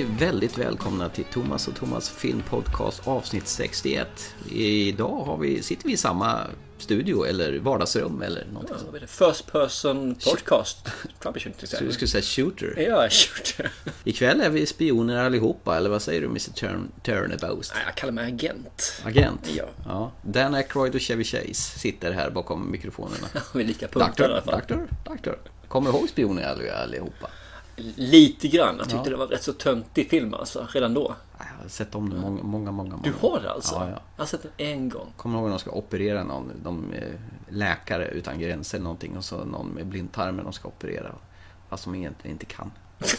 ni väldigt välkomna till Thomas och Thomas filmpodcast avsnitt 61. Idag har vi, sitter vi i samma studio eller vardagsrum eller någonting Ja, vad? First person podcast. Så du skulle säga shooter. Ja, shooter. Ikväll är vi spioner allihopa, eller vad säger du Mr. Turn Turnabout? Jag kallar mig agent. Agent? Ja. ja. Dan Aykroyd och Chevy Chase sitter här bakom mikrofonerna. Vi är lika punktade i alla fall. doktor, doktor. Kommer du ihåg spioner alli- allihopa? Lite grann. Jag tyckte Ja. det var rätt så töntig film alltså, redan då. Jag har sett om den många, många, många. Du många. har det alltså? Ja, ja. Jag har sett den en gång. Kommer ihåg när de ska operera någon, de eh, läkare utan gränser eller någonting och så någon med blindtarmen de ska operera. Fast de egentligen inte kan.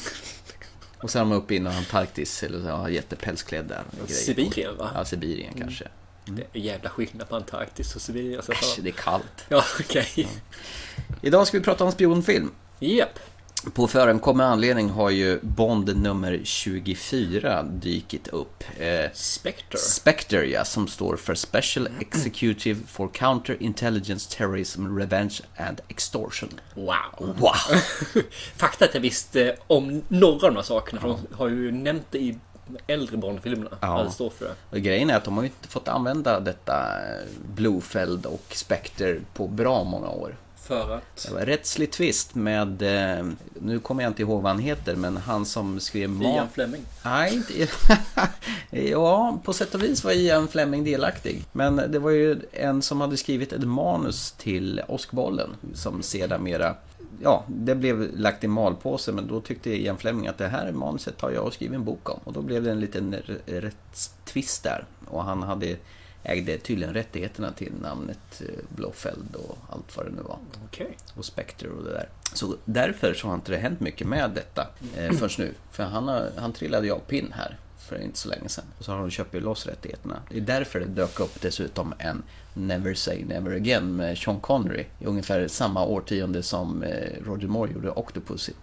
Och sen är de uppe i Antarktis eller så, har jättepälsklädd där. Sibirien va? Ja, Sibirien kanske. Det är jävla skillnad på Antarktis och Sibirien. Så Äsch, det är kallt. Ja, okej. Idag ska vi prata om spionfilm. Japp. På förekommande anledning har ju Bond nummer 24 dykit upp. Eh, Spectre. Spectre, ja, som står för Special Executive for Counter Intelligence Terrorism Revenge and Extortion. Wow. Wow! Fakta att jag visste om några av de här sakerna. För de har ju nämnt det i äldre Bond-filmerna. Ja. Det står för det. Och grejen är att de har ju inte fått använda detta eh, Blofeld och Spectre på bra många år. För att... Det var rättslig tvist med, eh, nu kommer jag inte ihåg vad han heter, men han som skrev Ian Fleming. Nej, inte... ja, på sätt och vis var Ian Fleming delaktig. Men det var ju en som hade skrivit ett manus till Åskbollen som sedermera Ja, det blev lagt i malpåse men då tyckte Ian Fleming att det här manuset har jag och skrivit en bok om. Och då blev det en liten rättstvist där. Och han hade ägde tydligen rättigheterna till namnet eh, Blofeld och allt vad det nu var Okej. och Spectre och det där. Så därför så har inte det hänt mycket med detta eh, förrän nu. För han, har, han trillade ju av pinn här för inte så länge sedan. Och så har de köpt ju loss rättigheterna. Det är därför det dök upp dessutom en Never Say Never Again med Sean Connery i ungefär samma årtionde som eh, Roger Moore gjorde Octopussy.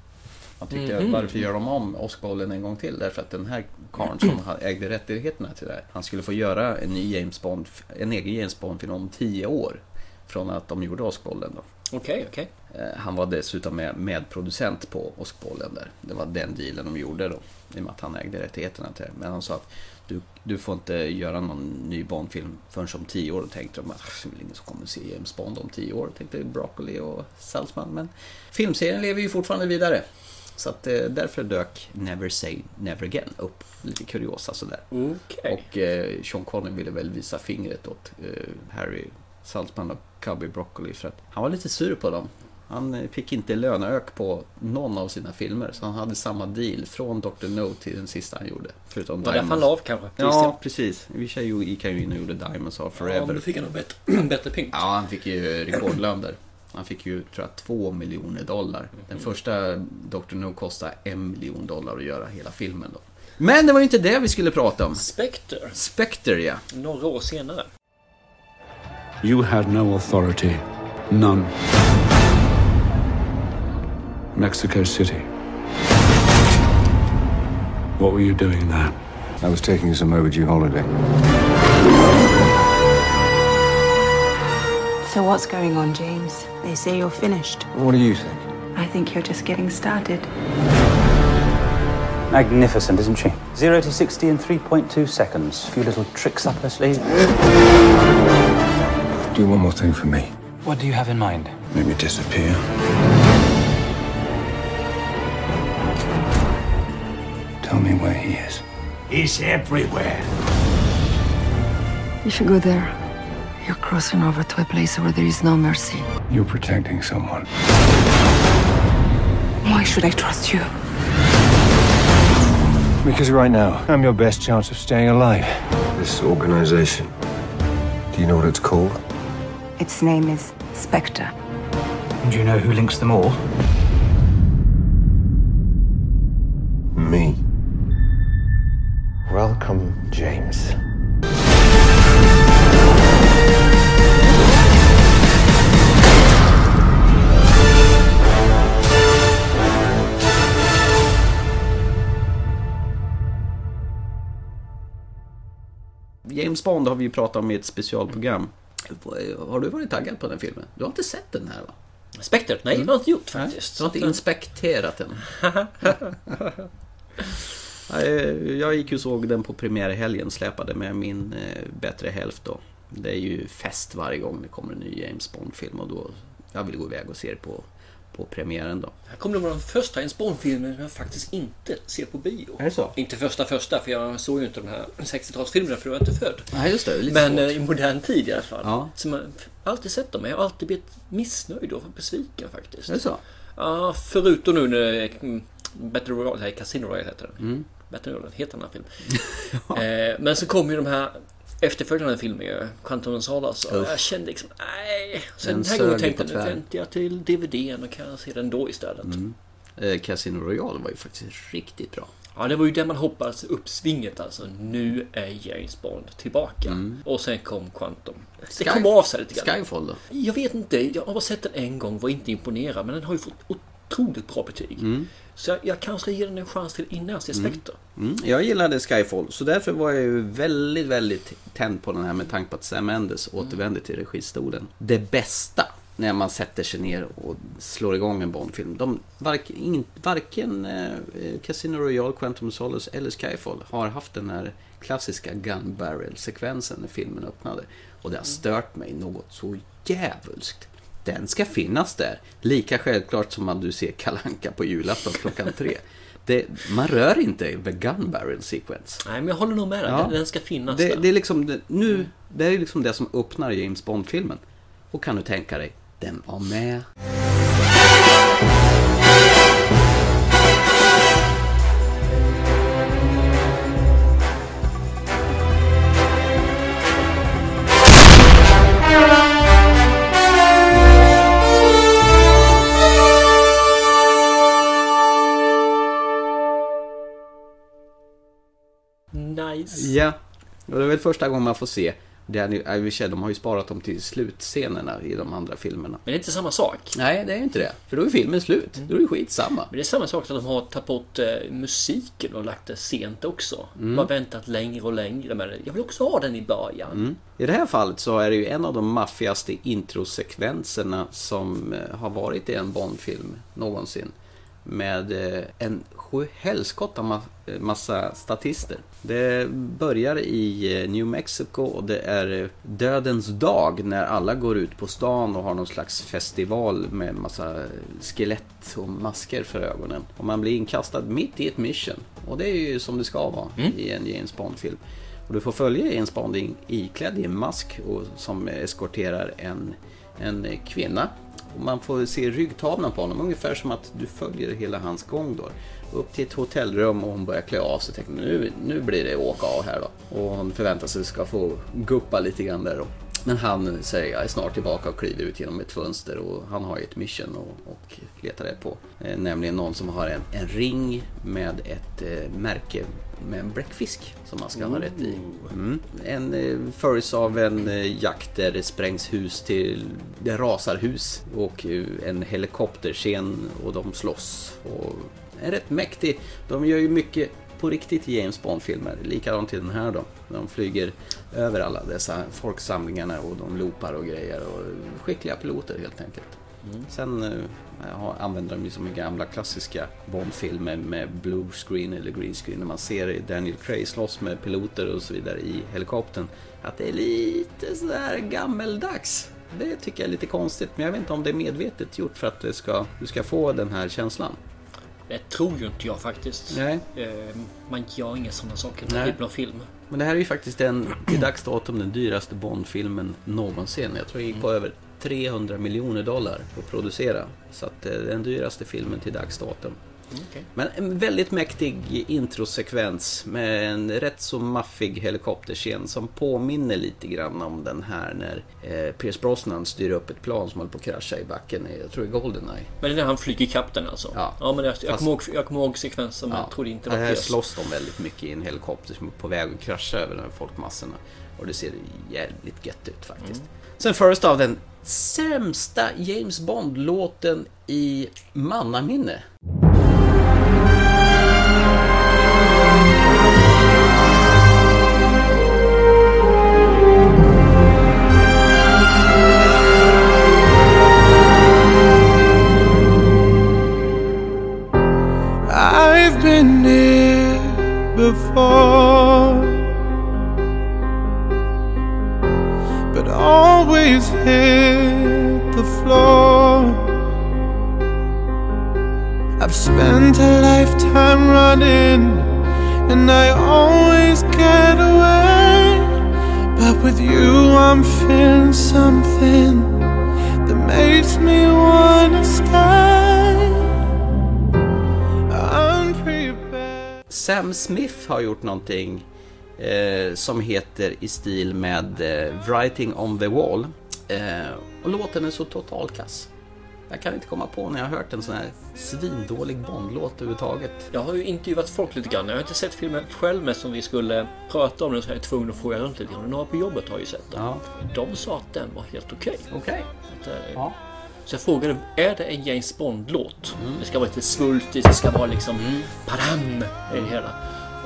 Man tyckte, Mhm. varför gör de om Åskbollen en gång till? Därför att den här karln som ägde rättigheterna till det här, han skulle få göra en ny James Bond, en egen James Bond-film om tio år. Från att de gjorde Åskbollen då. Okej, okej. Eh, Han var dessutom med, medproducent på Åskbollen där. Det var den dealen de gjorde då. I och med att han ägde rättigheterna till det. Men han sa att du, du får inte göra någon ny Bond-film förrän om tio år. Då tänkte de att det är väl ingen som kommer se James Bond om tio år. Tänkte Broccoli och Salzman. Men filmserien lever ju fortfarande vidare. Så att eh, därför dök Never Say Never Again upp. Lite kuriosa sådär. Okej. Och eh, Sean Connery ville väl visa fingret åt eh, Harry Saltzman och Cubby Broccoli för att han var lite sur på dem. Han eh, fick inte löneök på någon av sina filmer så han hade samma deal från Dr. No till den sista han gjorde. Förutom Var därför han la av kanske? Ja, precis. I och för sig gick han ju in och gjorde Diamonds Ja, Forever. men då fick han nog bättre, bättre punkt. Ja, han fick ju rekordlön där. Han fick ju, tror jag, två miljoner dollar. Den första Dr. No kostade en miljon dollar att göra hela filmen då. Men det var ju inte det vi skulle prata om. Spectre. Spectre, ja. Några år senare. You had no authority. None. Mexico City. What were you doing there? I was taking some overdue holiday. So what's going on, James? They say you're finished. What do you think? I think you're just getting started. Magnificent, isn't she? 0 to 60 in 3.2 seconds. A few little tricks up her sleeve. Do one more thing for me. What do you have in mind? Make me disappear. Tell me where he is. He's everywhere. If you go there, you're crossing over to a place where there is no mercy. You're protecting someone. Why should I trust you? Because right now, I'm your best chance of staying alive. This organization. Do you know what it's called? Its name is Spectre. And do you know who links them all? Me. Welcome, James. James Bond har vi ju pratat om i ett specialprogram. Har du varit taggad på den filmen? Du har inte sett den här va? Spectre? Nej, det har jag inte gjort faktiskt. Du har inte att, inspekterat den? Jag gick och såg den på premiärhelgen, släpade med min eh, bättre hälft då. Det är ju fest varje gång det kommer en ny James Bond-film och då jag vill gå iväg och se det på, på premiären då. Här kommer det vara den första James Bond-filmen som jag faktiskt inte ser på bio. Är det så? Inte första första, för jag såg ju inte de här 60-talsfilmerna för jag var inte född. Nej, just det. det Men svårt. eh, i modern tid i alla fall. Ja. Så man har alltid sett dem, men jag har alltid blivit missnöjd och besviken faktiskt. Är det så? Ja, förutom nu när mm, Battle Royale, Casino Royale heter den. Mm. Battle Royale heter den här filmen. eh, men så kom ju de här efterföljande filmerna, Quantum of Solace. Och jag kände liksom, nej. Sen Den den här gången tänkte jag, nu väntar jag till DVDn och kan se den då istället. Eh, Casino Royale var ju faktiskt riktigt bra. Ja, det var ju där man hoppades uppsvinget alltså. Nu är James Bond tillbaka. Och sen kom Quantum. Det Mm. Sky- kom av sig lite grann. Skyfall då? Jag vet inte, jag har bara sett den en gång, var inte imponerad. Men den har ju fått otroligt bra betyg. Så jag, jag kanske ska ge den en chans till innan jag ser Spectre. Mm, jag gillade Skyfall, så därför var jag ju väldigt, väldigt tänd på den här med tanke på att Sam Mendes återvände till registolen. Det bästa när man sätter sig ner och slår igång en Bondfilm. De, vark, ingen, varken eh, Casino Royale, Quantum Solace eller Skyfall har haft den här klassiska gun barrel-sekvensen när filmen öppnade. Och det har stört mig något så djävulskt. Den ska finnas där. Lika självklart som att du ser Kalanka på julafton klockan tre. Det, man rör inte med gun barrel sequence. Nej, men jag håller nog med dig. Ja. Den, den ska finnas Det, där. det är liksom det, nu, det är liksom det som öppnar James Bond-filmen. Och kan du tänka dig, den var med. Nice. Ja, och det är väl första gången man får se Danny, i och för sig, de har ju sparat dem till slutscenerna i de andra filmerna. Men det är inte samma sak. Nej, det är ju inte det. För då är filmen slut. Då är det skitsamma. Men det är samma sak som att de har tagit bort eh, musiken och lagt det sent också. Mm. Man har väntat längre och längre med det. Jag vill också ha den i början. Mm. I det här fallet så är det ju en av de maffigaste introsekvenserna som eh, har varit i en Bond-film någonsin. Med eh, en sjuhelskotta ma- eh, massa statister. Det börjar i eh, New Mexico och det är eh, dödens dag när alla går ut på stan och har någon slags festival med massa skelett och masker för ögonen. Och man blir inkastad mitt i ett mission. Och det är ju som det ska vara i en James Bond-film. Och du får följa James Bond iklädd i en mask och, som eskorterar en, en kvinna. Och man får se ryggtavlan på honom, ungefär som att du följer hela hans gång då. Upp till ett hotellrum och hon börjar klä av sig. Tänkte, nu, nu blir det åka av här då. Och hon förväntar sig att ska få guppa lite grann där då. Men han säger jag är snart tillbaka och kliver ut genom ett fönster och han har ju ett mission och, och letar rätt på. Eh, nämligen någon som har en, en ring med ett eh, märke med en bläckfisk som man ska ha rätt i. Mm. En eh, följs av en eh, jakt där det sprängs hus till, det rasar hus och eh, en helikopterscen och de slåss. Och är rätt mäktig. De gör ju mycket på riktigt i James Bond-filmer. Likadant till den här då. De flyger över alla dessa folksamlingarna och de loopar och grejer. Och skickliga piloter helt enkelt. Sen eh, ja, använder de ju som i gamla klassiska Bond-filmer med blue screen eller green screen. När man ser Daniel Craig slåss med piloter och så vidare i helikoptern. Att det är lite sådär gammeldags. Det tycker jag är lite konstigt. Men jag vet inte om det är medvetet gjort för att det ska, du ska få den här känslan. Det tror ju inte jag faktiskt. Nej. Eh, man gör inga sådana saker här typen av film. Men det här är ju faktiskt den, till dags datum den dyraste Bond-filmen någonsin. Jag tror det gick på över 300 miljoner dollar att producera. Så att det är den dyraste filmen till dags datum. Okej. Men en väldigt mäktig introsekvens med en rätt så maffig helikopterscen som påminner lite grann om den här när eh, Pierce Brosnan styr upp ett plan som håller på att krascha i backen. i- Jag tror det är Goldeneye. Men det är när han flyger ikapp den alltså? Ja. men jag, jag, Fast- kommer ihåg, jag kommer ihåg sekvensen men jag trodde inte det var här Pierce. slåss de väldigt mycket i en helikopter som är på väg att krascha över de här folkmassorna. Och det ser jävligt gött ut faktiskt. Sen först av den sämsta James Bond-låten i mannaminne. I've been here before But always hit the floor. Spent a lifetime running, and I always get away. But with you, I'm feeling something that makes me wanna stay. Sam Smith har gjort någonting eh, som heter i stil med eh, Writing on the Wall. Eh, och låten är så totalkass. Jag kan inte komma på när jag har hört en sån här svindålig Bond-låt överhuvudtaget. Jag har ju intervjuat folk lite grann. Jag har inte sett filmen själv men som vi skulle prata om den så är jag tvungen att fråga runt lite grann. Några på jobbet har ju sett den. Ja. De sa att den var helt okej. Okej. Att, eh, Ja. Så jag frågade, är det en James Bond-låt? Det ska vara lite svulstigt, det ska vara liksom padam i det hela.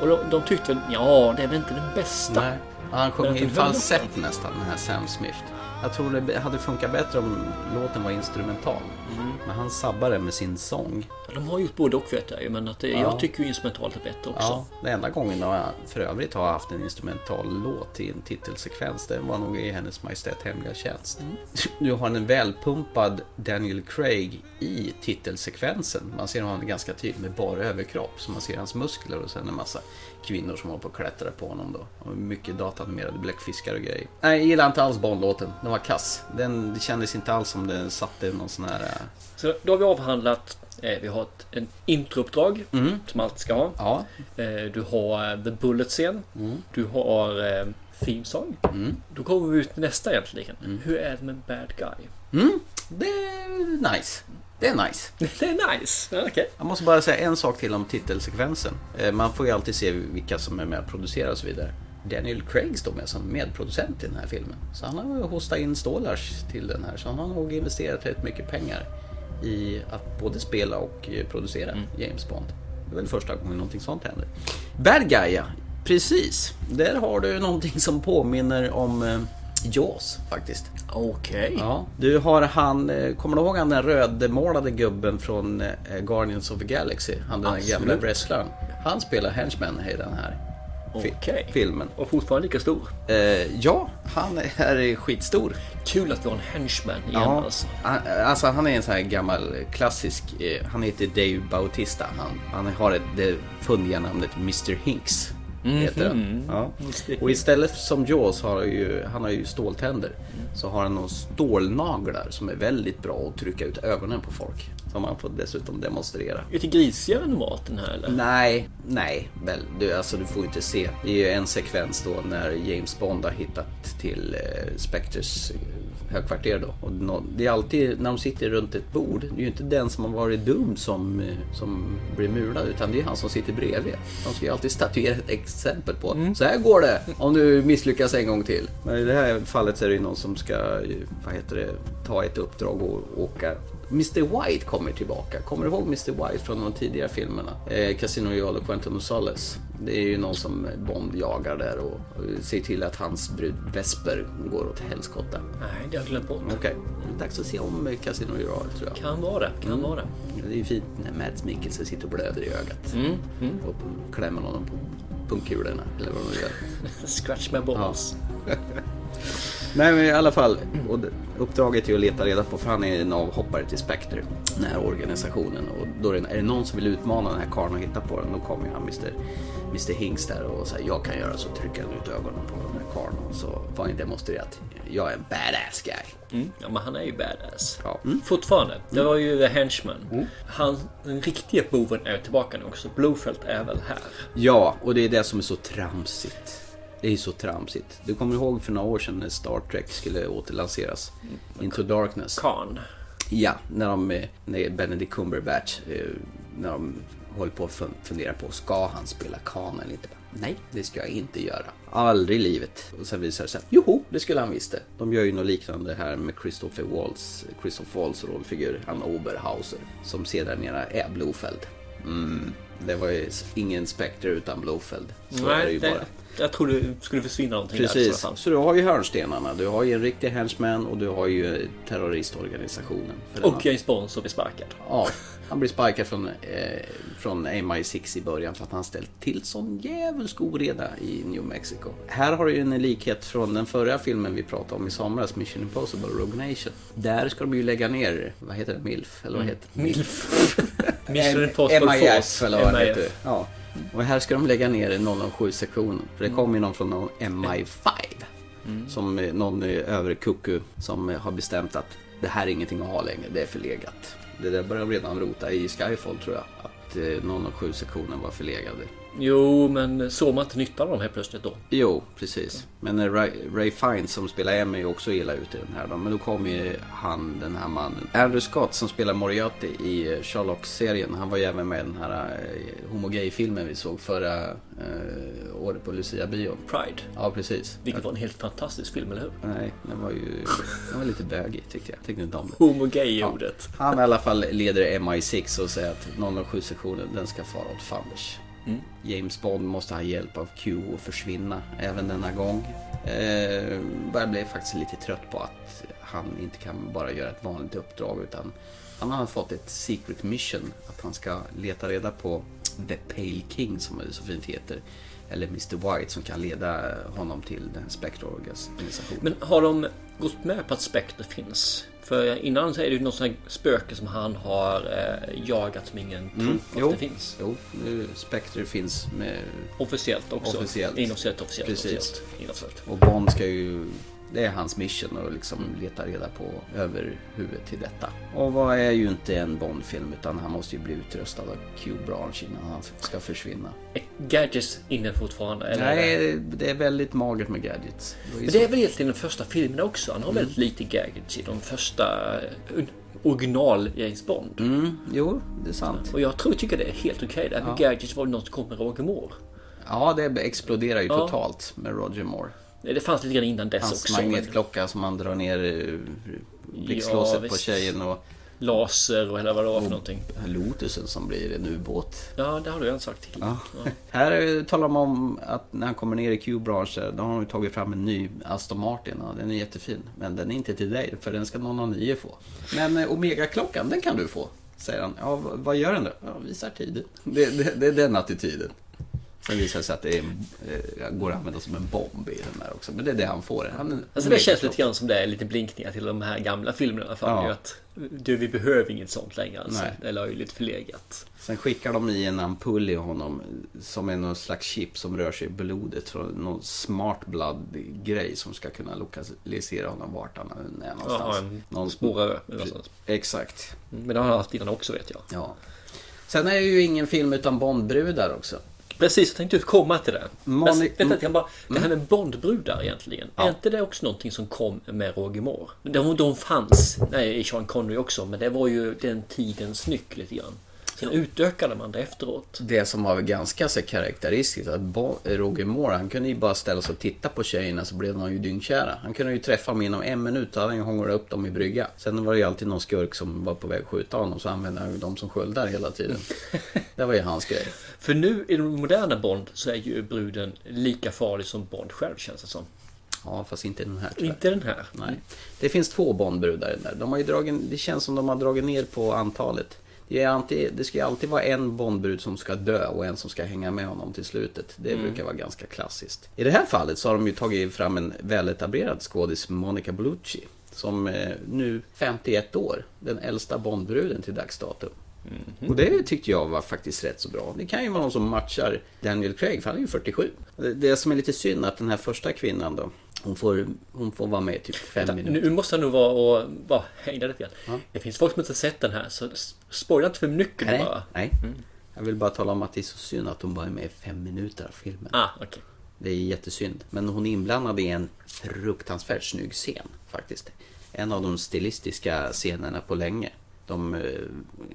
Och de, de tyckte väl, ja det är väl inte den bästa. Nej. Han att i falsett nästan, den här Sam Smith. Jag tror det hade funkat bättre om låten var instrumental. Men han sabbade med sin sång. De har gjort både och vet jag ju, men att det, Ja. jag tycker ju instrumentalt är bättre också. Ja, den enda gången jag för övrigt har haft en instrumental låt i en titelsekvens, det var nog i Hennes Majestät Hemliga Tjänst. Du har en välpumpad Daniel Craig i titelsekvensen. Man ser honom ganska tydligt med bara överkropp, så man ser hans muskler och sen en massa kvinnor som håller på och klättrar på honom då. Och mycket datanimerade bläckfiskar och grejer. Nej, jag gillar inte alls Bond-låten. Den var kass. Den det kändes inte alls som den satte någon sån här... äh, Så då har vi avhandlat, eh, vi har ett en introuppdrag som alltid ska ha. Ja, Eh, du har eh, The Bullet-scen. Du har eh, Theme Song. Då kommer vi ut till nästa egentligen. Hur är det med Bad Guy? det är nice. Det är nice. Det är nice. Ja, okej. Jag måste bara säga en sak till om titelsekvensen. Eh, Man får ju alltid se vilka som är med och producerar och så vidare. Daniel Craig står med som medproducent i den här filmen. Så han har hostat in stålars till den här. Så han har nog investerat rätt mycket pengar i att både spela och eh, producera James Bond. Det är väl första gången någonting sånt händer. Bad Guy, ja. Precis. Där har du någonting som påminner om eh, Jaws faktiskt. Okej. Ja, du har han, eh, kommer du ihåg han den rödmålade gubben från Guardians of the Galaxy? Han den Absolut. gamla wrestlern. Han spelar henchman i den här Okej. filmen. Och fortfarande lika stor. Eh, ja, han är skitstor. Kul att vi har en henchman igen Ja, alltså. han, alltså han är en sån här gammal klassisk, eh, han heter Dave Bautista. Han, han har ett, det fundiga namnet Mr Hinks. Heter han. Ja. Och istället som Jaws har ju, han har ju ståltänder. Så har han några stålnaglar som är väldigt bra att trycka ut ögonen på folk. Som han får dessutom demonstrera. Lite grisigare än normalt den här eller? Nej, nej, väl, du, alltså du får inte se. Det är ju en sekvens då när James Bond har hittat till eh, Spectres eh, högkvarter då. Och nå- det är alltid när de sitter runt ett bord, det är ju inte den som har varit dum som, eh, som blir mulad utan det är han som sitter bredvid. De ska ju alltid statuera ett exempel på, så här går det om du misslyckas en gång till. Men i det här fallet så är det ju någon som ska, eh, vad heter det, ta ett uppdrag och åka Mr White kommer tillbaka. Kommer du ihåg Mr White från de tidigare filmerna? Eh, Casino Royale och Quentin Solace. Det är ju någon som Bond jagar där och, och ser till att hans brud Vesper går åt helskotta. Nej, det har jag glömt bort. Okej, är dags att se om eh, Casino Royale tror jag. Kan vara det, kan vara det. Det är ju fint när Mads Mikkelsen sitter och blöder i ögat. Mm, Och klämmer honom på pungkulorna eller vad de gör. Scratch my balls. Nej men i alla fall, och uppdraget är att leta reda på, för han är en avhoppare till Spectre, den här organisationen. Och då är det, är det någon som vill utmana den här karln och hitta på den, då kommer ju han Mr, Mr Hinks där och säger jag kan göra så, trycker han ut ögonen på den här karln och så får han demonstrera att jag är en badass guy. Mm. Ja, men han är ju badass. Ja. Mm. Fortfarande. Det var ju The Henchman. Han, den riktiga boven är tillbaka nu också. Blowfelt är väl här. Ja, och det är det som är så tramsigt. Det är så tramsigt. Du kommer ihåg för några år sedan när Star Trek skulle återlanseras? Into Darkness. Khan. Ja, när de, när Benedict Cumberbatch, eh, när de håller på att fun- fundera på, ska han spela Khan eller inte? Nej, det ska jag inte göra. Aldrig i livet. Och sen visar det sig joho, det skulle han visst det. De gör ju något liknande här med Christopher Waltz, Christopher Waltz rollfigur, han Oberhauser, som sedermera är Blofeld. Mm. Det var ju ingen Spectre utan Blofeld. Så är det Nej, ju det, bara. jag trodde det skulle försvinna någonting där. Precis, så fall. så du har ju hörnstenarna. Du har ju en riktig henchman och du har ju terroristorganisationen. Och James Bond som blir sparkad. Ja, han blir sparkad från, eh, från MI6 i början för att han ställt till sån djävulsk oreda i New Mexico. Här har du ju en likhet från den förra filmen vi pratade om i somras, Mission Impossible Rogue Nation. Där ska de ju lägga ner, vad heter det, MILF? Eller vad heter det? MILF. Mission Impossible MIF eller vad det heter. Ja. Och här ska de lägga ner 007-sektionen. För det kommer ju någon från någon MI5. Som eh, någon eh, överkucku som eh, har bestämt att det här är ingenting att ha längre, det är förlegat. Det där började de redan rota i Skyfall tror jag. Att eh, 007-sektionen var förlegade. Jo, men såg man inte nyttan av dem helt plötsligt då? Jo, precis. Men eh, Ray, Ray Fiennes som spelar M är också illa ute i den här då. Men då kommer ju han, den här mannen. Andrew Scott som spelar Moriarty i eh, Sherlock-serien. Han var ju även med i den här eh, homogay-filmen vi såg förra eh, året på Lucia-bion. Pride. Ja, precis. Vilket var en helt fantastisk film, eller hur? Nej, den var ju den var lite bögig tyckte jag. Tyckte inte om det. Homo-gay-ordet. Han i alla fall leder MI6 och säger att 007-sektionen den ska fara åt fanders. Mm. James Bond måste ha hjälp av Q att försvinna även denna gång. Eh, börjar bli faktiskt lite trött på att han inte kan bara göra ett vanligt uppdrag utan han har fått ett secret mission att han ska leta reda på The Pale King som det så fint heter. Eller Mr White som kan leda honom till den Spectre-organisationen. Men har de gått med på att Spectre finns? För innan så är det ju något sånt här spöke som han har eh, jagat som ingen tror Mm, att jo. det finns. Jo, nu Spectre finns med Officiellt också. Officiellt. Inofficiellt, officiellt. Precis. Officiellt. Inofficiellt. Och Bond ska ju... Det är hans mission att liksom leta reda på över huvudet till detta. Och vad är ju inte en Bond-film utan han måste ju bli utrustad av Q-branch innan han ska försvinna. Är Gadgets inne fortfarande? Eller? Nej, det är väldigt magert med gadgets. Men det är väl egentligen den första filmen också. Han har väldigt lite gadgets i de första eh, original James Bond. Mm, jo, det är sant. Och jag tror, tycker det är helt okej. Med Ja. gadgets var något som kom med Roger Moore. Ja, det exploderar ju Ja. totalt med Roger Moore. Det fanns lite grann innan dess Hans också. men magnetklocka som man drar ner blixtlåset Ja, på tjejen och Laser och hela vad det var för någonting. Lotusen som blir en ubåt. Ja, det har du redan sagt till. Ja. Här talar man om att när han kommer ner i Q-branschen, då har de tagit fram en ny Aston Martin. Ja, den är jättefin, men den är inte till dig, för den ska någon av nio få. Men eh, Omega-klockan, den kan du få, säger han. Ja, vad gör den då? Ja, visar tiden. Det, det, det är den attityden. Sen visar det sig att det är, eh, går att använda som en bomb i den här också. Men det är det han får. Han, Alltså det känns lite grann som det är lite blinkningar till de här gamla filmerna i alla fall. Ja. Att, du, vi behöver inget sånt längre alltså. Nej. Det är löjligt förlegat. Sen skickar de i en ampull i honom som är någon slags chip som rör sig i blodet från någon smart blood-grej som ska kunna lokalisera honom vart han än är någonstans. Ja, en Någon- spårare någonstans. Exakt. Men det har han haft innan också vet jag. Ja. Sen är det ju ingen film utan Bondbrudar också. Precis, jag tänkte komma till det. Moni- Men vänta lite, jag bara, det här med Bondbrudar egentligen. Ja. Är inte det också någonting som kom med Roger Moore? De, de fanns nej, i Sean Connery också, men det var ju den tidens nyck lite grann. Sen utökade man det efteråt. Det som var ganska så karaktäristiskt att Roger Moore, han kunde ju bara ställa sig och titta på tjejerna så blev de ju dyngkära. Han kunde ju träffa dem inom en minut, han ju hånglat upp dem i brygga. Sen var det ju alltid någon skurk som var på väg att skjuta honom, så använde han ju dem som sköldar hela tiden. Det var ju hans grej. För nu i den moderna Bond så är ju bruden lika farlig som Bond själv känns det som. Ja, fast inte den här jag. Inte den här. Nej. Det finns två Bondbrudar i den där. De har ju dragit, det känns som de har dragit ner på antalet. Det, alltid, det ska alltid vara en Bondbrud som ska dö och en som ska hänga med honom till slutet. Det Mm. brukar vara ganska klassiskt. I det här fallet så har de ju tagit fram en väletablerad skådis, Monica Bellucci. Som är nu 51 år. Den äldsta Bondbruden till dags datum. Mhm. Och det tyckte jag var faktiskt rätt så bra. Det kan ju vara någon som matchar Daniel Craig, för han är ju 47. Det, det som är lite synd att den här första kvinnan då, hon får, hon får vara med typ fem Vänta, minuter. nu måste jag nog vara och bara hejda lite grann. Det finns folk som inte sett den här så spoila inte för mycket Nej, bara. nej. Jag vill bara tala om att det är så synd att hon bara är med i fem minuter av filmen. Ah, okej. Det är jättesynd. Men hon är inblandad i en fruktansvärt snygg scen faktiskt. En av de stilistiska scenerna på länge. De, eh,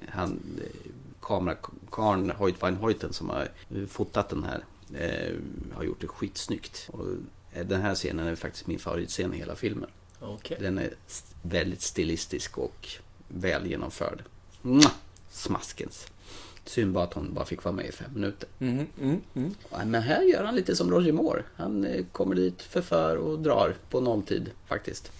han, eh, kamerakarln Hoyt van Hoyten som har eh, fotat den här har gjort det skitsnyggt. Och den här scenen är faktiskt min favoritscen i hela filmen. Okej. Den är väldigt stilistisk och väl genomförd. Mwah! Smaskens. Synd bara att hon bara fick vara med i fem minuter. Mm, mm, mm. Men här gör han lite som Roger Moore. Han eh, kommer dit, förför och drar på nolltid faktiskt.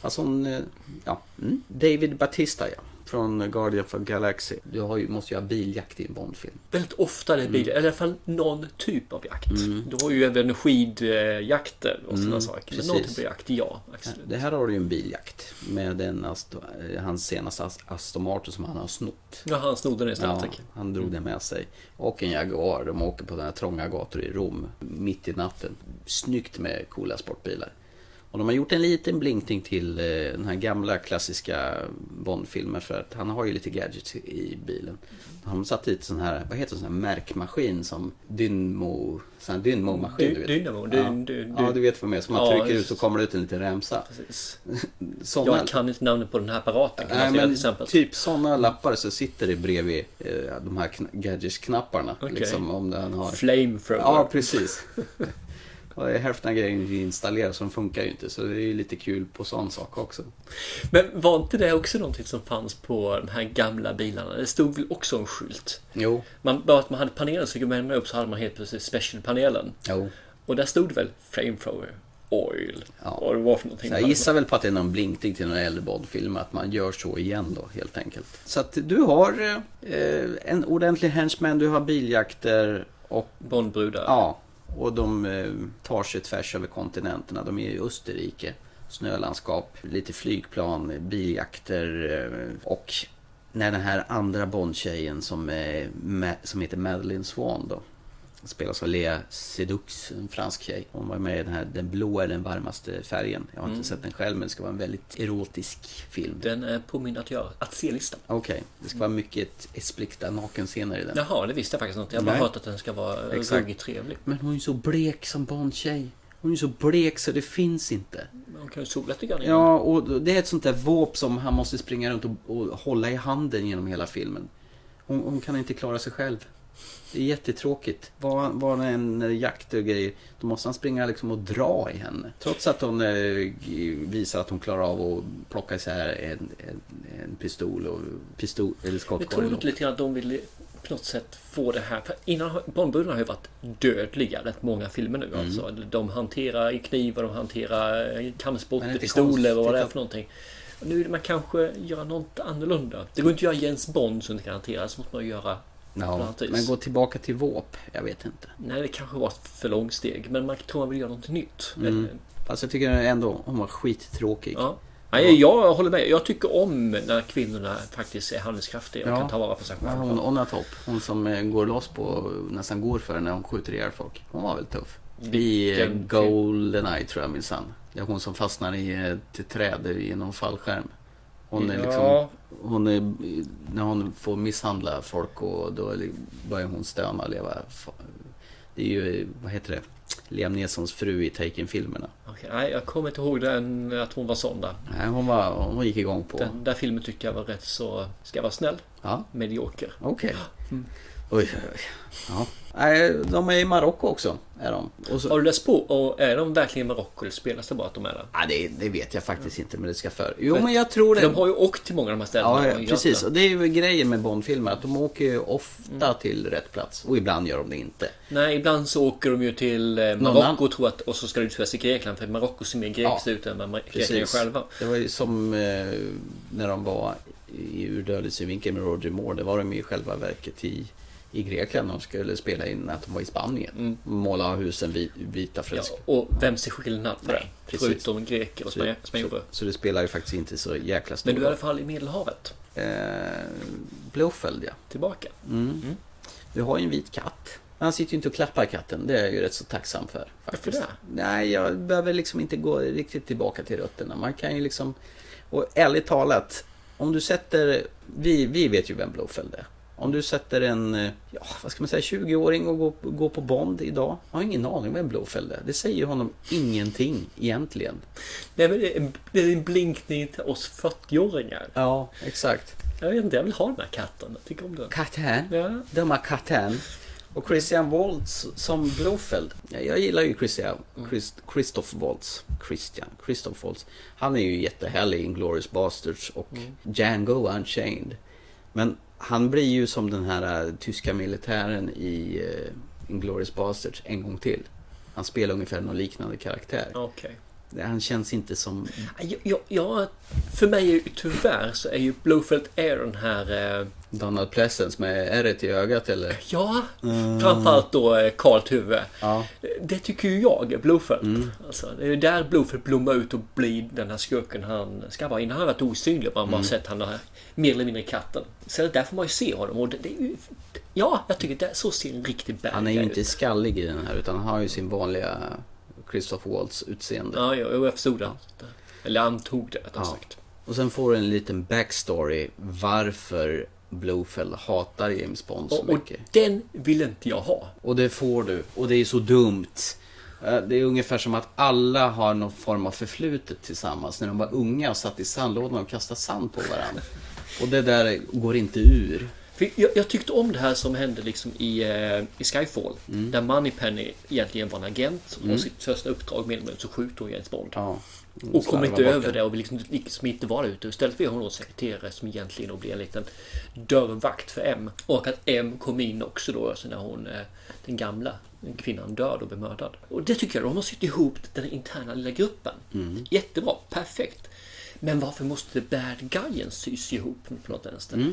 Alltså hon, eh, ja. Mm. David Batista ja. Från Guardian of the Galaxy. Du har ju, måste ju ha biljakt i en Bondfilm. Väldigt ofta det är bil, eller i alla fall någon typ av jakt. Du har ju även skidjakter och sådana saker. Men någon precis. typ av jakt, ja. Absolut. Det här har du ju en biljakt. Med den eh, hans senaste Ast- Aston Martin som han har snott. Ja, han snodde den istället. Ja, han drog den med sig. Och en Jaguar. De åker på den här trånga gator i Rom. Mitt i natten. Snyggt med coola sportbilar. Och de har gjort en liten blinkning till eh, den här gamla klassiska Bond-filmen. För att han har ju lite gadgets i bilen. Har satt dit sån här, vad heter det, sån här märkmärkmaskin som Dynmo, sån här Dynmo-maskin. Dy- du. Dynamo, ja. dyn- dyn- ja, du vet vad det är. Som man Ja, trycker ut så kommer det ut en liten remsa. Precis. Såna, Jag kan inte namnet på den här apparaten kan Nej, säga till men exempel. typ sådana lappar så sitter det bredvid eh, de här kn- gadgets-knapparna. Okej. Liksom, om den har... Flamethrower. Ja, precis. Och hälften av grejen är installerad så de funkar ju inte. Så det är ju lite kul på sån sak också. Men var inte det också någonting som fanns på de här gamla bilarna? Det stod väl också en skylt? Jo, Man, bara att man hade panelen så fick man upp så hade man helt plötsligt special-panelen. jo. Och där stod det väl Flamethrower Oil. Ja. Vad det var för någonting. Så jag gissar väl på att det är någon blinkning till någon äldre Bond-film. Att man gör så igen då, helt enkelt. Så att du har eh, en ordentlig henchman, du har biljakter och Bondbrudar. Ja, och de eh, tar sig tvärs över kontinenterna. De är i Österrike, snölandskap, lite flygplan, biljakter eh, och när den här andra Bond-tjejen som, som heter Madeleine Swan då spelas av Lea Sedux, en fransk tjej. Hon var med i den här Den blå är den varmaste färgen. Jag har inte sett den själv men det ska vara en väldigt erotisk film. Den är på min att göra. Att se-lista. Okej, det ska vara mycket explicita nakenscener i den. Jaha, det visste jag faktiskt inte. Jag har bara hört att den ska vara Exakt. ruggigt trevlig. Men hon är ju så blek som Bond-tjej. Hon är så blek så det finns inte. Man kan ju sola lite grann. Ja, och det är ett sånt där våp som han måste springa runt och, och hålla i handen genom hela filmen. Hon, hon kan inte klara sig själv. Det är jättetråkigt. Var, var det en eh, jakt och grejer, då måste han springa liksom och dra i henne. Trots att hon eh, visar att hon klarar av att plocka isär en, en, en pistol och pistol, eller Jag tror skottkorg. inte lite grann att de ville på något sätt få det här. För innan har- Bondbrudarna har ju varit dödliga rätt många filmer nu. Mm. Alltså. De hanterar knivar, de hanterar det kampsporter, är pistoler och vad det är för någonting. Och nu vill man kanske göra något annorlunda. Det går inte att göra Jens Bond som inte kan hantera, så måste man göra Ja, men gå tillbaka till våp, jag vet inte. Nej, det kanske var ett för långt steg. Men man tror man vill göra något nytt. Mm. Eller- Fast jag tycker ändå hon var skittråkig. Ja. Nej, jag håller med. Jag tycker om när kvinnorna faktiskt är handlingskraftiga och Ja. kan ta vara på sig Ja, själva. hon Onna Topp, hon som eh, går loss på, nästan går för när hon skjuter ihjäl folk. Hon var väl tuff. I eh, film? Goldeneye tror jag minsann. Det är hon som fastnar i ett träd i någon fallskärm. Hon är liksom, Ja. Hon är, när hon får misshandla folk och då börjar hon stöna och leva. Det är ju, vad heter det? Liam Neesons fru i Taken-filmerna. Nej, jag kommer inte ihåg den, att hon var sån där. Nej, hon, var, hon gick igång på... Den där filmen tyckte jag var rätt så, ska jag vara snäll, Ja, medioker. okej. Oj, oj, oj. Ja. Nej, de är i Marocko också. Är de. Så, Har du läst på? Och är de verkligen i Marocko eller spelas det bara att de är där? Ja, det, det vet jag faktiskt inte, men det ska för. Jo, men jag tror För det. de har ju åkt till många av de här ställena. Ja, precis. Och det är ju grejen med Bondfilmer, att de åker ju ofta till rätt plats. Och ibland gör de det inte. Nej, ibland så åker de ju till eh, Marocko tror att, och så ska det utspelas i Grekland. För Marocko ser mer grekiskt Ja, ut än vad grekerna själva. Det var ju som eh, när de var i ur dödlig synvinkel med Roger Moore. Det var de ju i själva verket i, i Grekland. De skulle spela in att de var i Spanien. Måla husen vit, vita Mm. Ja, och vem ser skillnad på det? precis. Förutom greker och Så, spanj- så, spanjorer. så det spelar ju faktiskt inte så jäkla stor Men du är i alla fall i Medelhavet. Eh, Blåföljd, ja. Tillbaka. Mm. Du har ju en vit katt. Han sitter ju inte och klappar katten. Det är jag ju rätt så tacksam för. Varför det? Nej, jag behöver liksom inte gå riktigt tillbaka till rötterna. Man kan ju liksom... Och ärligt talat, om du sätter... Vi, vi vet ju vem Blåföljd är. Om du sätter en, eh, ja, vad ska man säga, 20-åring och går, går på Bond idag. Har ingen aning vem Blåföljd är. Det säger honom ingenting egentligen. Nej, men det är en, det är en blinkning till oss 40-åringar. Ja, exakt. Jag vet inte, jag vill ha den här katten. Jag tycker om den. Katten. Ja. Har katten. Och Christian Waltz som Blåfeld. Ja, Jag gillar ju Christian, Christ, Christoph Waltz. Christian, Christoph Waltz. Han är ju jättehärlig i Inglourious Basterds och Django Unchained. Men han blir ju som den här uh, tyska militären i uh, Inglourious Basterds en gång till. Han spelar ungefär någon liknande karaktär. Okay. Han känns inte som... Ja, ja, ja, för mig är ju tyvärr så är ju Blowfelt den här... Eh, Donald Pleasence med ärret i ögat eller? ja, framförallt då eh, Karl Tuve. Ja. Det tycker ju jag är Blowfelt. Mm. Alltså, det är ju där Blowfelt blommar ut och blir den här skurken han ska vara. Innan han varit osynlig. Man bara Mm. sett han här mer eller mindre katten. Så det är därför man ju ser honom. Och det, det är ju, ja, jag tycker det, så ser en riktig bad Han är ju inte ut. skallig i den här utan han har ju sin vanliga Christopher Waltz utseende. Ja, jo, jag förstod det. Eller antog det rättare Ja. sagt. Och sen får du en liten backstory varför Blofeld hatar James Bond så Och, och mycket. den vill inte jag ha. Och det får du. Och det är så dumt. Eh, Det är ungefär som att alla har någon form av förflutet tillsammans. När de var unga och satt i sandlådan och kastade sand på varandra. Och det där går inte ur. Jag, jag tyckte om det här som hände liksom i, eh, i Skyfall. Mm. Där Moneypenny egentligen var en agent som har sitt första uppdrag med så skjuter hon James Bond. Ja. Och kommer inte över det och vill liksom, liksom inte vara ute. Istället blir hon då sekreterare som egentligen då blir en liten dörrvakt för M. Och att M kom in också då alltså när hon, eh, den gamla kvinnan död och blev mördad. Och det tycker jag, de har sytt ihop den interna lilla gruppen. Mm. Jättebra, perfekt. Men varför måste bad guyen sys ihop på något vänster?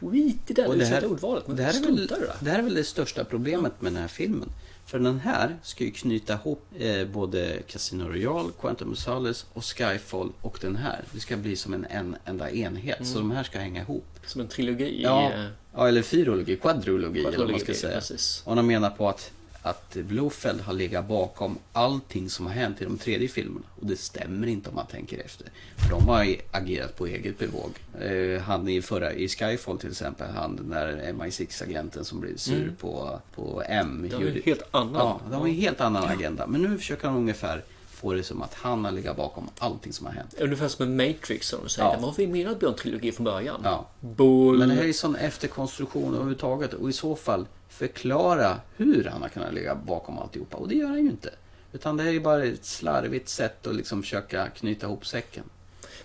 Skit i det, Mm. Och det här, ordvalet. Men det, här är väl, det där. det här är väl det största problemet med den här filmen. För den här ska ju knyta ihop eh, både Casino Royale, Quantum of Solace och Skyfall och den här. Det ska bli som en, en enda enhet. Så Mm. de här ska hänga ihop. Som en trilogi. Ja, eh, ja eller fyrologi, quadrologi eller vad man ska Quadrologi, säga. precis. Och de menar på att, att Blofeld har legat bakom allting som har hänt i de tredje filmerna. Och det stämmer inte om man tänker efter. För de har agerat på eget bevåg. Eh, han i förra, i Skyfall till exempel, han den där MI6-agenten som blev sur Mm. på, på M. Det var en helt annan. Ja, de har en helt annan agenda. Men nu försöker han ungefär få det som att han har legat bakom allting som har hänt. Ungefär som en Matrix som de säger. Ja. Vad har vi med en trilogi från början? Ja. Bull. Men det här är sån efterkonstruktion överhuvudtaget och i så fall förklara hur han har kunnat ligga bakom alltihopa. Och det gör han ju inte. Utan det är ju bara ett slarvigt sätt att liksom försöka knyta ihop säcken.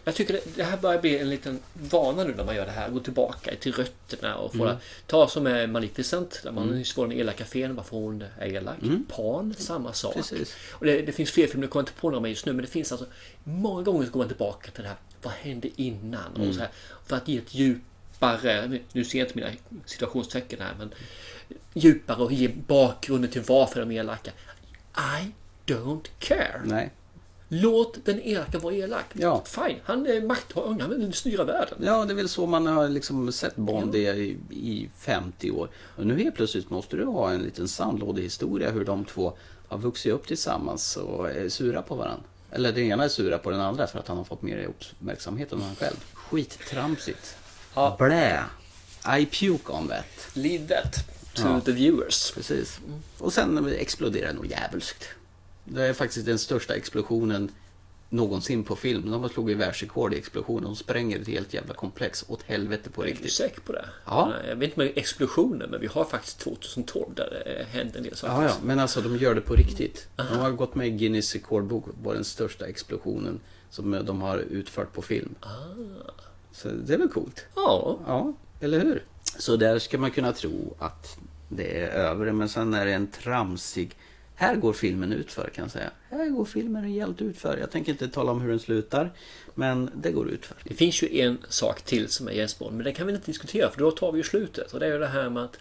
Jag tycker det, det här börjar bli en liten vana nu när man gör det här. Gå tillbaka till rötterna och få Mm. Ta som är Maleficent. Där man Mm. får den elaka fen. Varför hon är elak. Mm. Pan, samma sak. Precis. Och det, det finns fler filmer, jag kommer inte på några med just nu. Men det finns alltså många gånger så går man tillbaka till det här. Vad hände innan? Mm. Och så här, för att ge ett djupare, nu- nu ser jag inte mina situationstecken här. Men djupare och ge bakgrunden till varför de är elaka. I don't care. Nej. Låt den elaka vara elak. Ja. Fine, han är makthavare, han vill styra världen. Ja, det är väl så man har liksom sett Bond i, i 50 år. Och nu helt plötsligt måste du ha en liten sandlådehistoria hur de två har vuxit upp tillsammans och är sura på varandra. Eller den ena är sura på den andra för att han har fått mer uppmärksamhet än han själv. Skittramsigt. Ja. Blä. I puke on that. Leave that to Ja. the viewers. Precis. Och sen exploderar det nog djävulskt. Det är faktiskt den största explosionen någonsin på film. De har slagit världsrekord i explosioner. De spränger ett helt jävla komplex åt helvete på Är du riktigt. säker på det? Ja. Jag vet inte med explosioner, men vi har faktiskt 2012 där det hände en del saker. Ja, ja, men alltså de gör det på riktigt. De har gått med i Guinness rekordbok på den största explosionen som de har utfört på film. Så det är väl coolt? Ja. Ja, eller hur? Så där ska man kunna tro att det är över, men sen är det en tramsig... Här går filmen utför kan jag säga. Här går filmen rejält utför. Jag tänker inte tala om hur den slutar, men det går utför. Det finns ju en sak till som är James Bond, men det kan vi inte diskutera för då tar vi ju slutet. Och det är ju det här med att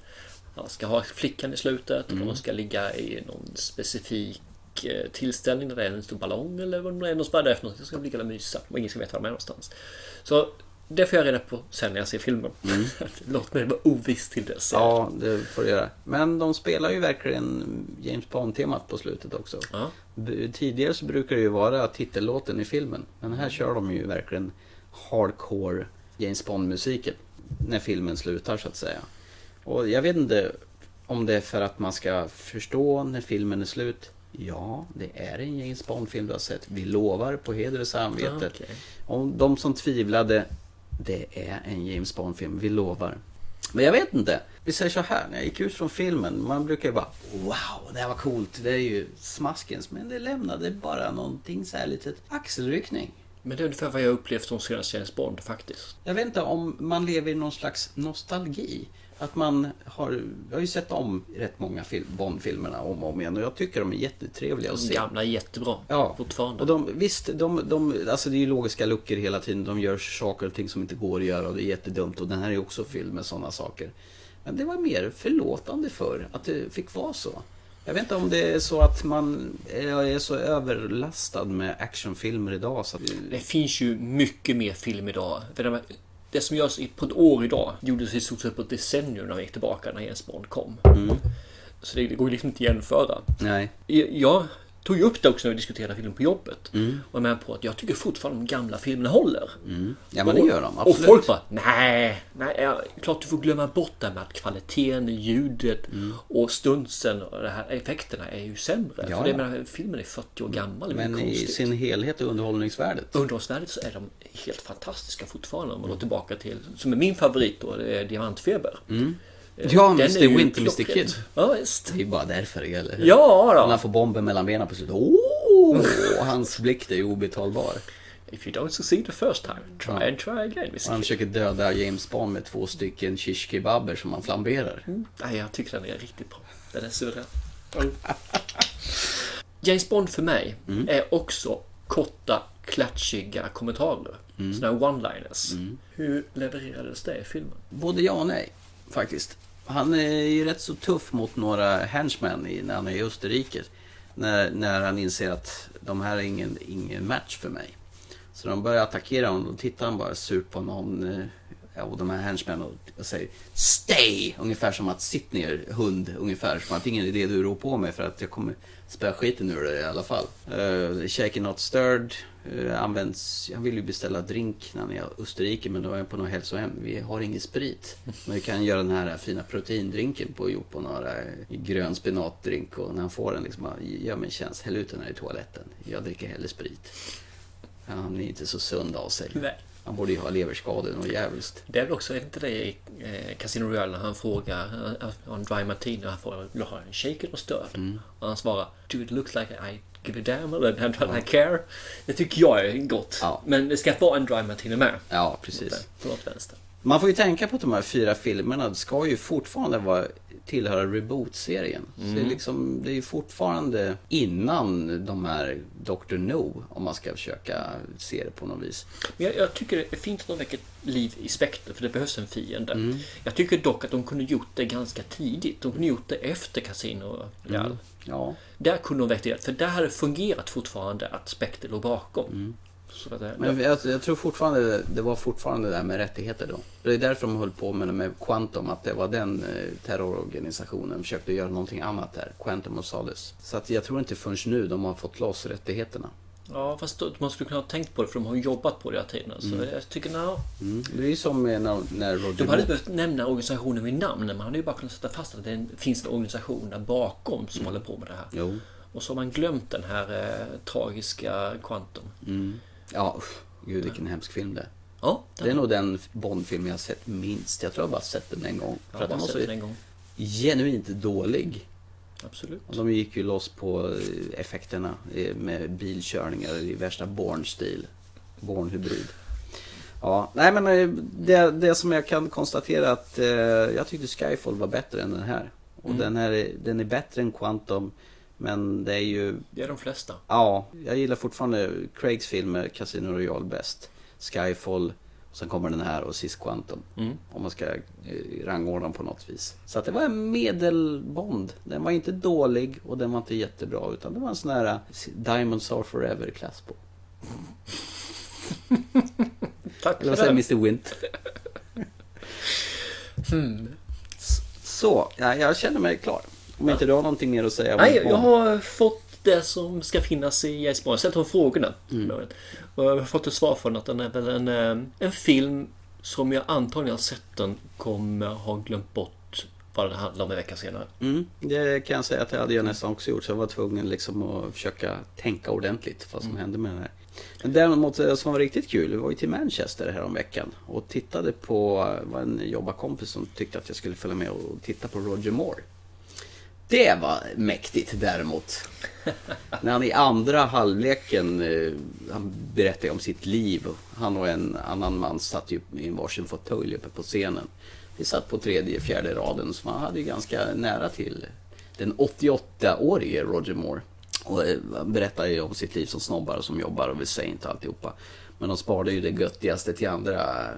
man ska ha flickan i slutet och de ska ligga i någon specifik eh, tillställning där det är en stor ballong eller vad det är de sparar efter något. Det ska ligga och mysa och ingen ska veta var de är någonstans. Så det får jag reda på sen när jag ser filmen. Låt mig vara oviss till dess. Ja, det får du göra. Men de spelar ju verkligen James Bond-temat på slutet också. Ja. Tidigare så brukar det ju vara titellåten i filmen. Men här kör de ju verkligen hardcore James Bond-musiken. När filmen slutar så att säga. Och jag vet inte om det är för att man ska förstå när filmen är slut. Ja, det är en James Bond-film du har sett. Vi lovar på heder och samvete. Ja, okej. Om de som tvivlade, det är en James Bond-film. Vi lovar. Men jag vet inte. Vi säger så här, när jag gick ut från filmen, man brukar ju bara Wow, det här var coolt. Det är ju smaskens. Men det lämnade bara någonting så här litet axelryckning. Men det är ungefär vad jag upplevt som senaste James Bond faktiskt. Jag vet inte om man lever i någon slags nostalgi. Att man har, jag har ju sett om rätt många film, Bond-filmerna om och om igen och jag tycker de är jättetrevliga att De se. gamla är jättebra. Ja, Fortfarande. och de, visst, de, de, alltså det är ju logiska luckor hela tiden. De gör saker och ting som inte går att göra och det är jättedumt. Och den här är också fylld med sådana saker. Men det var mer förlåtande för att det fick vara så. Jag vet inte om det är så att man är så överlastad med actionfilmer idag. Så att... Det finns ju mycket mer film idag. För det, det som görs på ett år idag gjordes i stort sett på ett decennium när vi gick tillbaka när James Bond kom. Så det, det går liksom inte att jämföra. Nej. Jag tog ju upp det också när vi diskuterade film på jobbet. Mm. Och jag menar på att jag tycker fortfarande de gamla filmerna håller. Ja, men det gör de. Och Absolut. folk bara, nej, nej, ja, klart du får glömma bort det med att kvaliteten, ljudet Mm. och stunsen och de här effekterna är ju sämre. Ja, För det, ja. menar, filmen är 40 år gammal, Men i sin helhet och underhållningsvärdet. Underhållsvärdet så är de helt fantastiska fortfarande om man går tillbaka till, som är min favorit då, det är Diamantfeber. Mm. Eh, Ja, Mr. Winter, Mr. Kid. Ja, visst. Det är ju bara därför, eller hur? Ja då. När han får bomben mellan benen på slutet. Och hans blick det är ju obetalbar. If you don't succeed the first time, try Ja. and try again. Och han försöker döda James Bond med två stycken shish kebaber som han flamberar. Nej, jag tycker den är riktigt bra. Den är suverän. James Bond för mig Mm. är också korta, klatschiga kommentarer. Mm. Sådana one-liners. Hur levererades det i filmen? Både ja och nej, faktiskt. Han är ju rätt så tuff mot några henchmen i, när han är i Österrike. När, när han inser att de här är ingen, ingen match för mig. Så de börjar attackera honom och tittar han bara surt på någon eh, av de här henchmen och, och säger Stay! Ungefär som att sitt ner hund, ungefär. Som att ingen idé du rår på mig för att jag kommer spöa skiten ur dig i alla fall. Uh, shaken not stirred. Uh, används, jag vill ju beställa drink när han är i Österrike men då är jag på något hälsohem. Vi har ingen sprit. Men vi kan göra den här fina proteindrinken på, gjort på några grön spenatdrink och när han får den liksom, gör mig en tjänst, häll ut den här i toaletten. Jag dricker hellre sprit. Han är inte så sund av sig. Nej. Han borde ju ha leverskador och jävligt. Det är väl också, inte det i eh, Casino Royale när han frågar, eh, har en dry martini han frågar, vill du ha en shaken och stirred? Mm. Och han svarar, do it look like I give a damn eller I care? Det tycker jag är gott. Men det ska vara en dry martini med. Ja, precis. På något vänster. Man får ju tänka på att de här fyra filmerna ska ju fortfarande vara tillhöra reboot-serien. Så det, är Mm. liksom, det är ju fortfarande innan de här Dr. No, om man ska försöka se det på något vis. Men jag, jag tycker det är fint att de väcker liv i Spectre för det behövs en fiende. Mm. Jag tycker dock att de kunde gjort det ganska tidigt. De kunde gjort det efter Casino. Mm. Ja. Där kunde de väckt det, för där hade det fungerat fortfarande att Spectre låg bakom. Så att det, Mm. Men jag, jag tror fortfarande det var fortfarande det där med rättigheter då. Det är därför de höll på med med Quantum, att det var den eh, terrororganisationen försökte göra någonting annat där. Quantum of Solace. Så att jag tror inte förrän nu de har fått loss rättigheterna. Ja, fast man skulle kunna ha tänkt på det för de har jobbat på det hela tiden. Så Mm. jag tycker, no. Mm. Det är ju som när, när Roger De hade Moore- behövt nämna organisationen vid namn. Man hade ju bara kunnat sätta fast att det finns en organisation där bakom som håller på med det här. Jo. Och så har man glömt den här eh, tragiska Quantum. Mm. Ja, usch. Gud vilken hemsk film det är. Ja, Det är nog den Bond-film jag har sett minst. Jag tror jag bara sett den en gång. För att den var så den en gång. genuint dålig. Absolut. Och de gick ju loss på eh, effekterna eh, med bilkörningar i värsta Bourne-stil. Bourne-hybrid. Ja, nej men eh, det, det som jag kan konstatera att eh, jag tyckte Skyfall var bättre än den här. Och Mm. den här är, den är bättre än Quantum. Men det är ju... Det är de flesta. Ja, jag gillar fortfarande Craigs filmer, Casino Royale bäst. Skyfall, och sen kommer den här och sist Quantum. Mm. Om man ska eh, rangordna på något vis. Så att det var en medelbond. Den var inte dålig och den var inte jättebra. Utan det var en sån här eh, Diamonds are forever klass på. Tack Eller vad säger. Mr Wint? Hmm. Så, ja, jag känner mig klar. Om inte du har någonting mer att säga Nej, jag har fått det som ska finnas i James Bond. Jag har ställt de frågorna. Mm. Och jag har fått ett svar från att den är väl en, eh, en film som jag antagligen har sett den kommer ha glömt bort vad den handlar om en vecka senare. Mm, det kan jag säga att det hade jag nästan också gjort. Så jag var tvungen liksom att försöka tänka ordentligt vad som Mm. hände med den här. Men däremot det som var riktigt kul, vi var ju till Manchester här om veckan och tittade på, var en jobbarkompis som tyckte att jag skulle följa med och titta på Roger Moore. Det var mäktigt däremot. När han i andra halvleken, eh, han berättade om sitt liv. Han och en annan man satt ju i en varsin fåtölj uppe på scenen. Vi satt på tredje, fjärde raden, så man hade ju ganska nära till den 88-årige Roger Moore. Och eh, han berättade ju om sitt liv som snobbar och som jobbar och vid Saint och alltihopa. Men de sparade ju det göttigaste till andra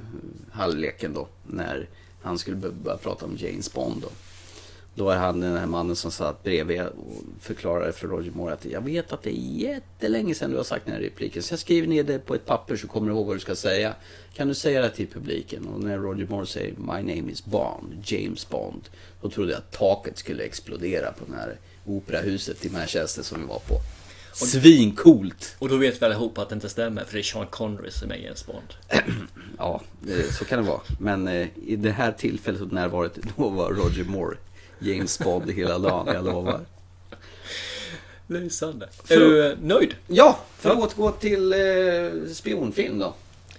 halvleken då. När han skulle börja prata om James Bond. Då. Då är han den här mannen som satt bredvid och förklarade för Roger Moore att jag vet att det är jättelänge sedan du har sagt den här repliken. Så jag skriver ner det på ett papper så kommer du ihåg vad du ska säga. Kan du säga det till publiken? Och när Roger Moore säger My name is Bond, James Bond. Då trodde jag att taket skulle explodera på det här operahuset i Manchester som vi var på. Svincoolt! Och då vet vi allihopa att det inte stämmer för det är Sean Connery som är James Bond. Ja, eh, så kan det vara. Men eh, i det här tillfället och närvaret, då var Roger Moore James Bond hela dagen, jag lovar. Lysande. Är du eh, nöjd? Ja, för att återgå till eh, spionfilm då.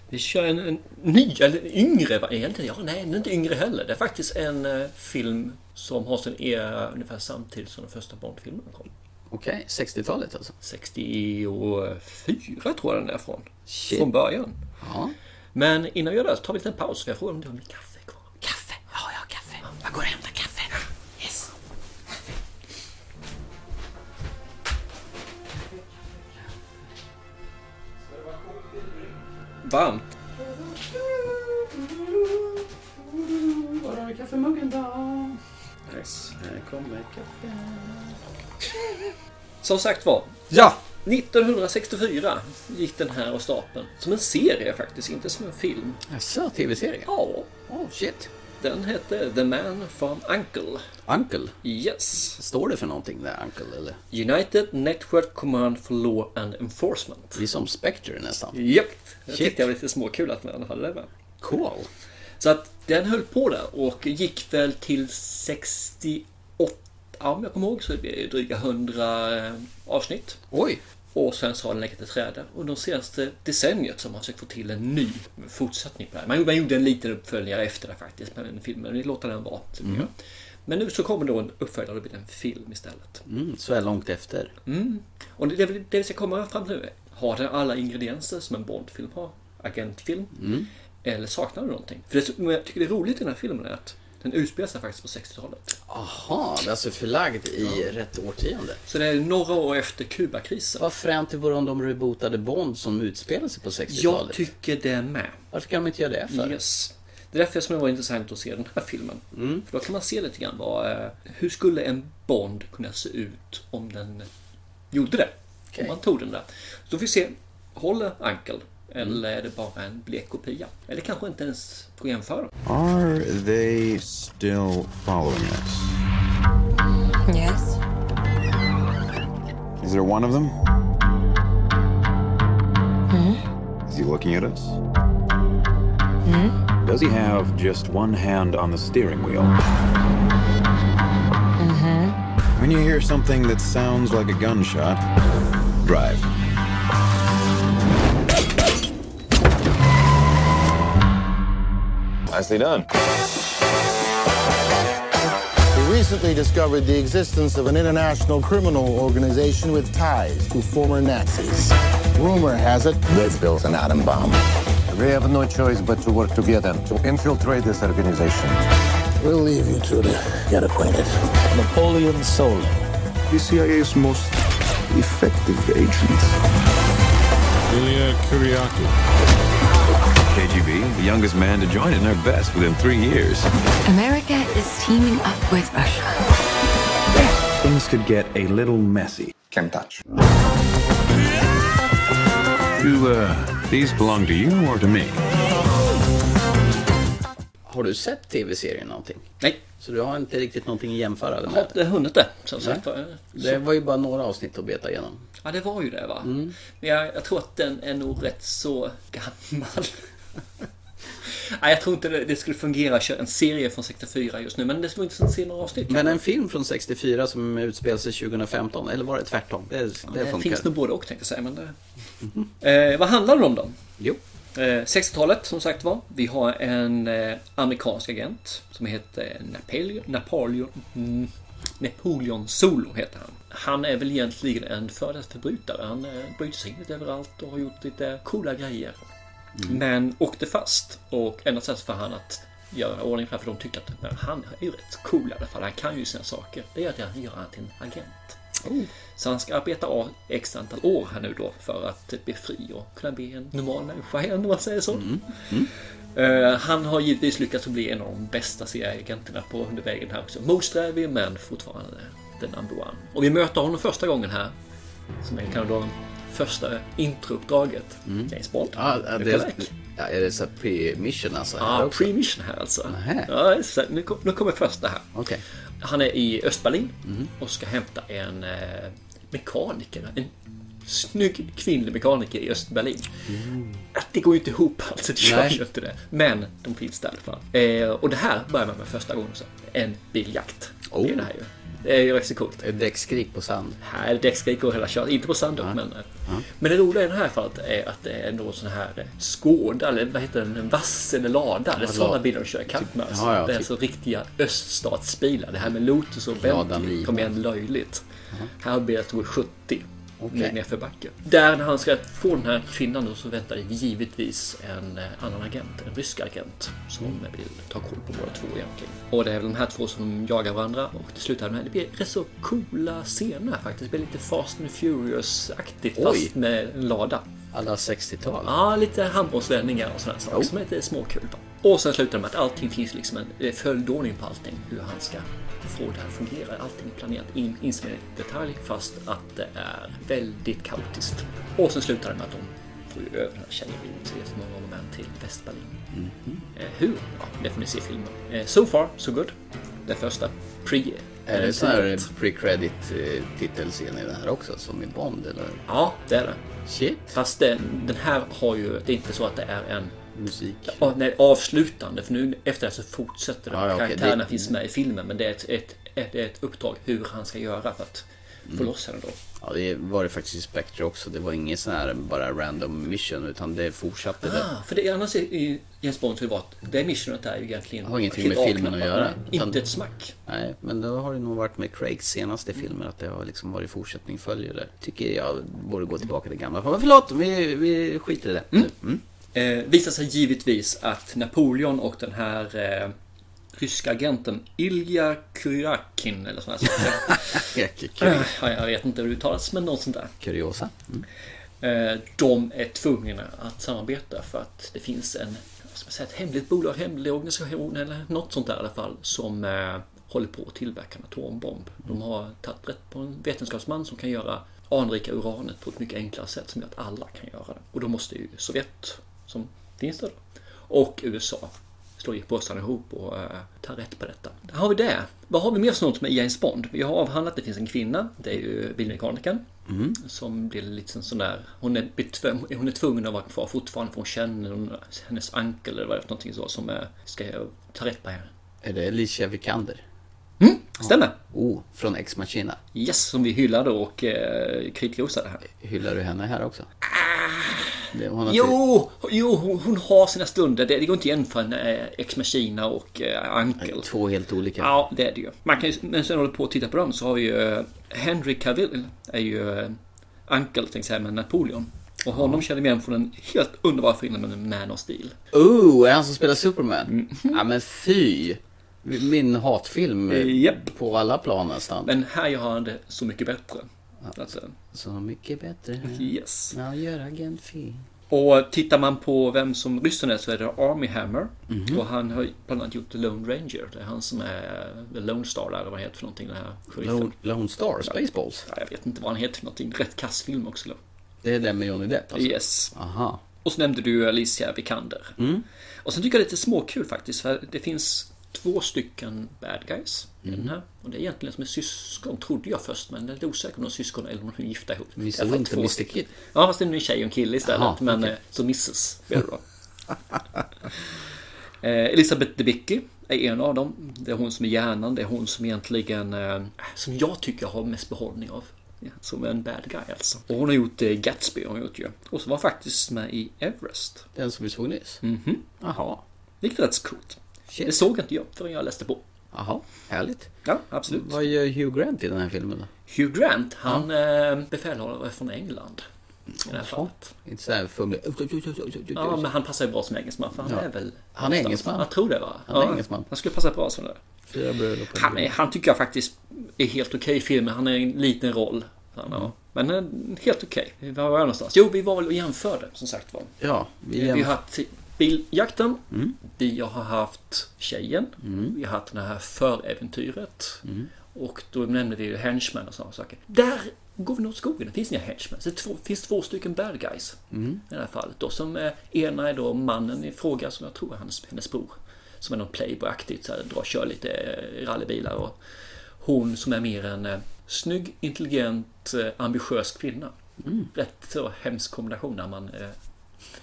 Vi kör en, en ny, eller yngre variant. Ja, nej, den är inte yngre heller. Det är faktiskt en eh, film som har sin era ungefär samtidigt som den första Bond-filmen kom. Okej, 60-talet alltså. 64 tror jag den är från. Shit. Från början. Ja. Men innan vi gör det så tar vi en liten paus. För jag frågar om du har mitt kaffe kvar. Kaffe? Ja, jag har kaffe. Jag går och hämtar kaffe. Varmt. Var har vi kaffemuggen då? Yes, här kommer kaffe. Som sagt var. Ja! 1964 gick den här av stapeln. Som en serie faktiskt, inte som en film. Jaså, tv-serie? Ja. Oh, shit. Den hette The Man from Uncle. Uncle? Yes. Står det för någonting där, Uncle? Eller? United Network Command for Law and Enforcement. Det är som Spectre nästan. Japp. Jag Shit. tyckte det var lite småkul att man hade det med. Cool. Så att den höll på där och gick väl till 68, ja, om jag kommer ihåg så är det dryga 100 avsnitt. Oj. Och sen så har den legat i träda. Och de senaste decenniet så har man försökt få till en ny fortsättning på det här. Man, man gjorde en liten uppföljare efter det faktiskt, men den filmen, vi låter den vara. Mm. Men nu så kommer då en uppföljare och det blir en film istället. Mm, så här långt efter. Mm. Och det, det, det vi ska komma fram till nu är, har den alla ingredienser som en Bondfilm har? Agentfilm? Mm. Eller saknar du någonting? För det, jag tycker det är roligt i den här filmen är att den utspelar sig faktiskt på 60-talet. Aha, det är alltså förlagd i rätt årtionde. Så det är några år efter Kubakrisen. Vad fränt det vore om de rebootade Bond som utspelar sig på 60-talet. Jag tycker det med. Varför kan de inte göra det för? Yes. Det är därför som det var intressant att se den här filmen. För då kan man se lite grann vad, eh, hur skulle en Bond kunna se ut om den gjorde det? Okej. Om man tog den där. Så får vi se, håller Uncle? Mm. Eller är det bara en blek kopia? Eller kanske inte ens går att jämföra. Are they still following us? Yes. Is there one of them? Hmm? Is he looking at us? Hmm? Does he have just one hand on the steering wheel? Mm-hmm. When you hear something that sounds like a gunshot, drive. Nicely done. We recently discovered the existence of an international criminal organization with ties to former Nazis. Rumor has it they've built an atom bomb. We have no choice but to work together to infiltrate this organization. We'll leave you two to get acquainted. Napoleon Solo. The CIA's most effective agent. Ilya Kuryaki. KGB, the youngest man to join in their best within three years. America is teaming up with Russia. Things could get a little messy. Can't touch. Do uh, these belong to you or to me? Har du sett tv-serien någonting? Nej. Så du har inte riktigt någonting att jämföra Jag med? har inte hunnit det, som sagt var. Det var ju bara några avsnitt att beta igenom. Ja, det var ju det va. Mm. Men jag, jag tror att den är nog rätt så gammal. Nej, jag tror inte det, det skulle fungera att köra en serie från 64 just nu. Men det skulle vara intressant att se några avsnitt. Men en film från 64 som utspelar sig 2015, eller var det tvärtom? Det, det, det funkar. finns nog både och tänkte jag säga. Men det... eh, vad handlar det om då? Jo. Eh, 60-talet som sagt var. Vi har en eh, amerikansk agent som heter Napoleon. Napoleon mm, Napoleon Solo heter han. Han är väl egentligen en före detta förbrytare. Han eh, bryter sig in lite överallt och har gjort lite coola grejer. Men åkte fast och enda sättet för han att göra ordning här, för de tycker att men han är ju rätt cool i alla fall. Han kan ju sina saker. Det är att han gör han till en agent. Så han ska arbeta av x antal år här nu då för att bli fri och kunna bli en normal människa igen om man säger så. Eh, han har givetvis lyckats bli en av de bästa CIA-agenterna på under vägen här också. Motsträvig men fortfarande the number one. Och vi möter honom första gången här. Som kanske då första introuppdraget. James Bond. Ja, Look det, alike. ja, är det så pre-mission alltså? Ja, pre-mission här alltså. Nähä. Ja, så nu, nu kommer första här. Okej. Han är i Östberlin Mhm. och ska hämta en eh, mekaniker. En snygg kvinnlig mekaniker i Östberlin. Det går ju inte ihop alltså, det gör ju inte det. Men de finns där i alla fall. Eh, och det här börjar man med första gången. Så. En biljakt. Det är det här ju. Det är ju rätt så coolt. Ett däckskrik på sand. Är däckskrik och hela köret. Inte på sand dock, men... eh, Men det roliga i det här fallet är att det är någon sån här skåda, eller vad heter den, en vass eller lada. Det är Ja, sådana la- bilar de kör ikapp med. Alltså. ja, ja, det är alltså riktiga öststatsbilar. Det här med Lotus och Bentley kommer igen löjligt. Här har bilar som går 70 Okej. med nedförbacke. Där när han ska få den här kvinnan då, så väntar det givetvis en eh, annan agent, en rysk agent som Mm. vill ta koll på båda två egentligen. Och det är väl de här två som jagar varandra och till slut är de här, det blir rätt så coola scener faktiskt. Det blir lite Fast and Furious-aktigt fast med en lada. Alla 60-tal. Ja, lite handbollsvändningar och sådana saker Oh. som är lite småkul. Och sen slutar det med att allting finns liksom en följdordning på allting. Hur han ska få det här att fungera. Allting är planerat in, inspelat i detalj fast att det är väldigt kaotiskt. Och sen slutar det med att de får ju över den här tjejen vid så många om än till Västberlin. Eh, hur? Ja, det får ni se i filmen. Eh, so far, so good. Det första pre Är det så här pre-credit eh, titelscen i den här också som i Bond eller? Ja, det är det. Shit. Fast den, den här har ju, det är inte så att det är en Musik. Ja, nej, avslutande. För nu efter det så fortsätter det. Ja, ja. Karaktärerna Det- finns med i filmen. Men det är ett, ett, ett, ett uppdrag hur han ska göra för att få Mm. loss henne då. Ja, det var det faktiskt i Spectre också. Det var inget sån här bara random mission utan det fortsatte. det. Ah, för det annars i- James Bond så det var att det missionet är ju egentligen Har ingenting med filmen att göra. Nej, Inte ett smack. Nej, men då har det nog varit med Craigs senaste filmer att det har liksom varit fortsättning följer det. Tycker jag borde gå tillbaka till gamla. Men förlåt, vi, vi skiter i det nu. Mm. Eh, visar sig givetvis att Napoleon och den här eh, ryska agenten Ilja Kuryakin eller sådär. Kul. ja, jag vet inte hur det uttalas, men något sånt där. Kuriosa. Mm. Eh, De är tvungna att samarbeta för att det finns en, ska man säga, ett hemligt bolag, hemlig organisation eller något sånt där i alla fall som eh, håller på att tillverka en atombomb. De har tagit rätt på en vetenskapsman som kan göra anrika uranet på ett mycket enklare sätt som gör att alla kan göra det. Och då måste ju Sovjet, som finns där och USA slå i påsarna ihop och eh, ta rätt på detta. Där har vi det. Vad har vi mer sånt med James Bond? Vi har avhandlat att det finns en kvinna, det är ju bilmekanikern. Mm. Som blir lite sån där, hon är, hon är tvungen att vara kvar fortfarande för hon känner hon, hennes ankel eller vad det är för någonting så som eh, ska ta rätt på henne. Är det Alicia Vikander? Stämmer! Oh, från Ex Machina. Yes, som vi hyllade och eh, kritrosade här. Hyllar du henne här också? Det, hon Jo, jo hon, hon har sina stunder. Det, det går inte att jämföra en eh, Ex Machina och eh, Ankel. Två helt olika. Ja, det är det ju. Man kan ju, men sen håller på att titta på dem så har vi ju eh, Henry Cavill är ju eh, Ankel, tänkte jag säga, med Napoleon. Och honom känner vi igen från den helt underbara filmen Man of Steel. Oh, är han som spelar Superman? Mm. Ja men fy! Min hatfilm Japp. på alla plan nästan. Men här gör han det så mycket bättre. Alltså, Så mycket bättre. yes. Ja, gör agent Fee. Och tittar man på vem som ryssen är så är det Army Hammer. Mhm. Och han har bland annat gjort The Lone Ranger. Det är han som är The Lone Star eller vad det heter för någonting. Den här. Lone, Lone Star, Spaceballs. Ja, jag vet inte vad han heter för någonting. Rätt kass film också. Då. Det är den med Johnny Depp alltså? Yes. Aha. Och så nämnde du Alicia Vikander. Mm. Och sen tycker jag det är lite småkul faktiskt. För det finns två stycken bad guys Mm. här. Och det är egentligen som är syskon, trodde jag först. Men jag är lite osäker om de är syskon eller om de är gifta ihop. Mr. I alla fall Winter, två Mr. Kid. Ja, fast det är en tjej och en kille istället. Jaha, men okej. eh, så Mrs. blir det då. eh, Elisabeth Debicki är en av dem. Det är hon som är hjärnan. Det är hon som egentligen, eh, som jag tycker jag har mest behållning av. Ja, som en bad guy alltså. Och hon har gjort eh, Gatsby har hon gjort ju. Och så var faktiskt med i Everest. Den som vi såg nyss? Mhm. Jaha. Vilket är rätt så coolt. Shit. Det såg inte jag förrän jag läste på. Jaha, härligt. Ja, absolut. Vad gör Hugh Grant i den här filmen då? Hugh Grant, han ja. befälhavare från England. I det här fallet. Inte så här fumlig. Ja, men han passar ju bra som engelsman. För han Ja. är väl... Han är engelsman. Jag tror det va? Han är ja, engelsman. Han skulle passa bra som det. Fyra. Han, är, han tycker jag faktiskt är helt okej i filmen. Han är en liten roll. Han, Mm. Men eh, helt okej. Var var jag någonstans? Jo, vi var väl och jämförde som sagt var. Ja, Vi, vi har jämf- haft biljakten. Mm. Vi har haft Tjejen. Mm. Vi har haft det här föräventyret. Mm. Och då nämnde vi ju henchmen och sådana saker. Där går vi nog åt skogen. Det finns inga henchmen. Det två, finns två stycken bad guys. Mm. I det här fallet. Då, som eh, ena är då mannen i fråga som jag tror är hans, hennes bror. Som är någon playboy-aktigt. Drar, kör lite eh, rallybilar. Och hon som är mer en eh, snygg, intelligent, eh, ambitiös kvinna. Mm. Rätt så hemsk kombination när man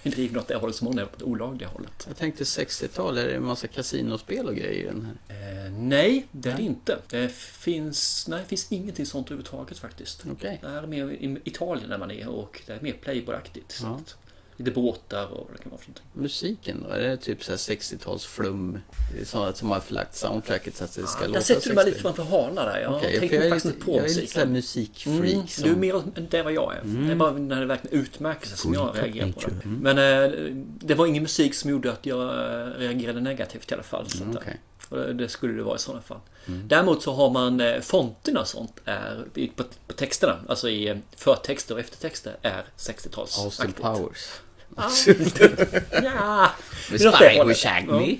är driven åt det hållet som hon är, åt det olagliga hållet. Jag tänkte 60-tal, är det en massa kasinospel och grejer i den här? Eh, nej, det är det inte. Det finns, nej, det finns ingenting sånt överhuvudtaget faktiskt. Okej. Det är mer i Italien där man är och det är mer playboy-aktigt. Ja. Lite båtar och vad det kan vara för någonting. Musiken då? Är det typ så här 60-tals flum? Så att som har förlagt soundtracket så att det ska Där låta sätter du mig 60? lite framför hörna där. Jag jag är faktiskt inte på jag är lite så här musiken. musikfreak Mm, som- Du är mer än det vad jag är. Mm. Det är bara när det verkligen utmärker sig som jag reagerar på det. Mm. Men eh, det var ingen musik som gjorde att jag eh, reagerade negativt i alla fall. Så Mm, okej. och det- skulle det vara i sådana fall. Mm. Däremot så har man eh, fonterna och sånt är, på, på texterna, alltså i förtexter och eftertexter är 60-tals. Austin Powers. Ja. ja. Med Shagged Me.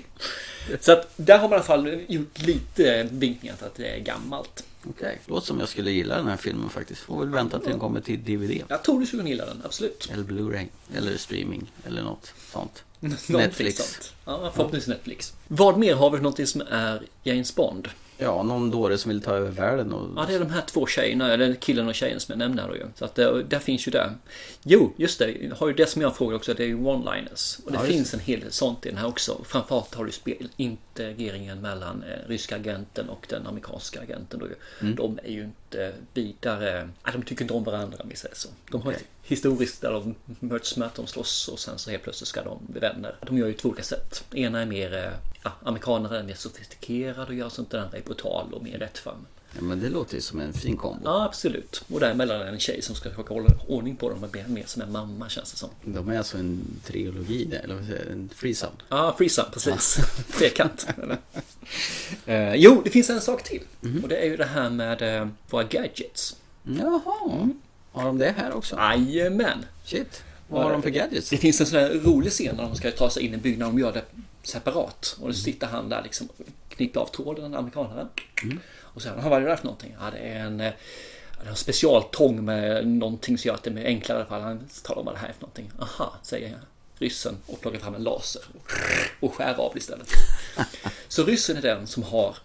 Ja. Så att där har man i alla fall gjort lite vinkningar till att det är gammalt. Okej, låter som jag skulle gilla den här filmen faktiskt. Får väl vänta till den kommer till DVD. Jag tror du skulle gilla den, absolut. Eller Blu-ray. Eller streaming. Eller något sånt. Netflix. sånt. Ja, förhoppningsvis Netflix. Vad mer har vi för någonting som är James Bond? Ja, någon dåre som vill ta över världen och... Ja, det är de här två tjejerna, eller killen och tjejen som jag nämnde här då ju. Så att det, där finns ju det. Jo, just det. Jag har ju det som jag frågar också, det är ju one-liners. Och det Ja, finns en hel del sånt i den här också. Framförallt har du spel, integreringen mellan eh, ryska agenten och den amerikanska agenten då. Mm. De är ju inte vidare, de tycker inte om varandra om vi säger så. De har Okej. ett historiskt där de möts med att de slåss och sen så helt plötsligt ska de bli vänner. De gör ju två olika sätt. Ena är mer, eh, ja, amerikanerna är mer sofistikerad och gör sånt, den andra är brutal och mer rättfram. Ja, men det låter ju som en fin kombo. Ja, absolut. Och däremellan en tjej som ska försöka hålla ordning på dem och mer som en mamma känns det som. De är alltså en trilogi, där, eller vad säger en threesome. Ja, Freesome, precis. Trekant. Eh, jo, det finns en sak till. Mhm. Och det är ju det här med eh, våra gadgets. Jaha. Har de det här också? Jajamän. Shit. Vad har de för gadgets? Det finns en sån här rolig scen när de ska ta sig in i en byggnad. De gör det separat. Mm. Och då sitter han där liksom och knippar av tråden, amerikanaren. Mm. Och så vad är det där för någonting? Ja, det är en, eh, en specialtång med någonting som gör att det är enklare i alla fall. Han talar om vad det här är för någonting. Aha, säger ryssen och plockar fram en laser och skär av det istället. Så ryssen är den som har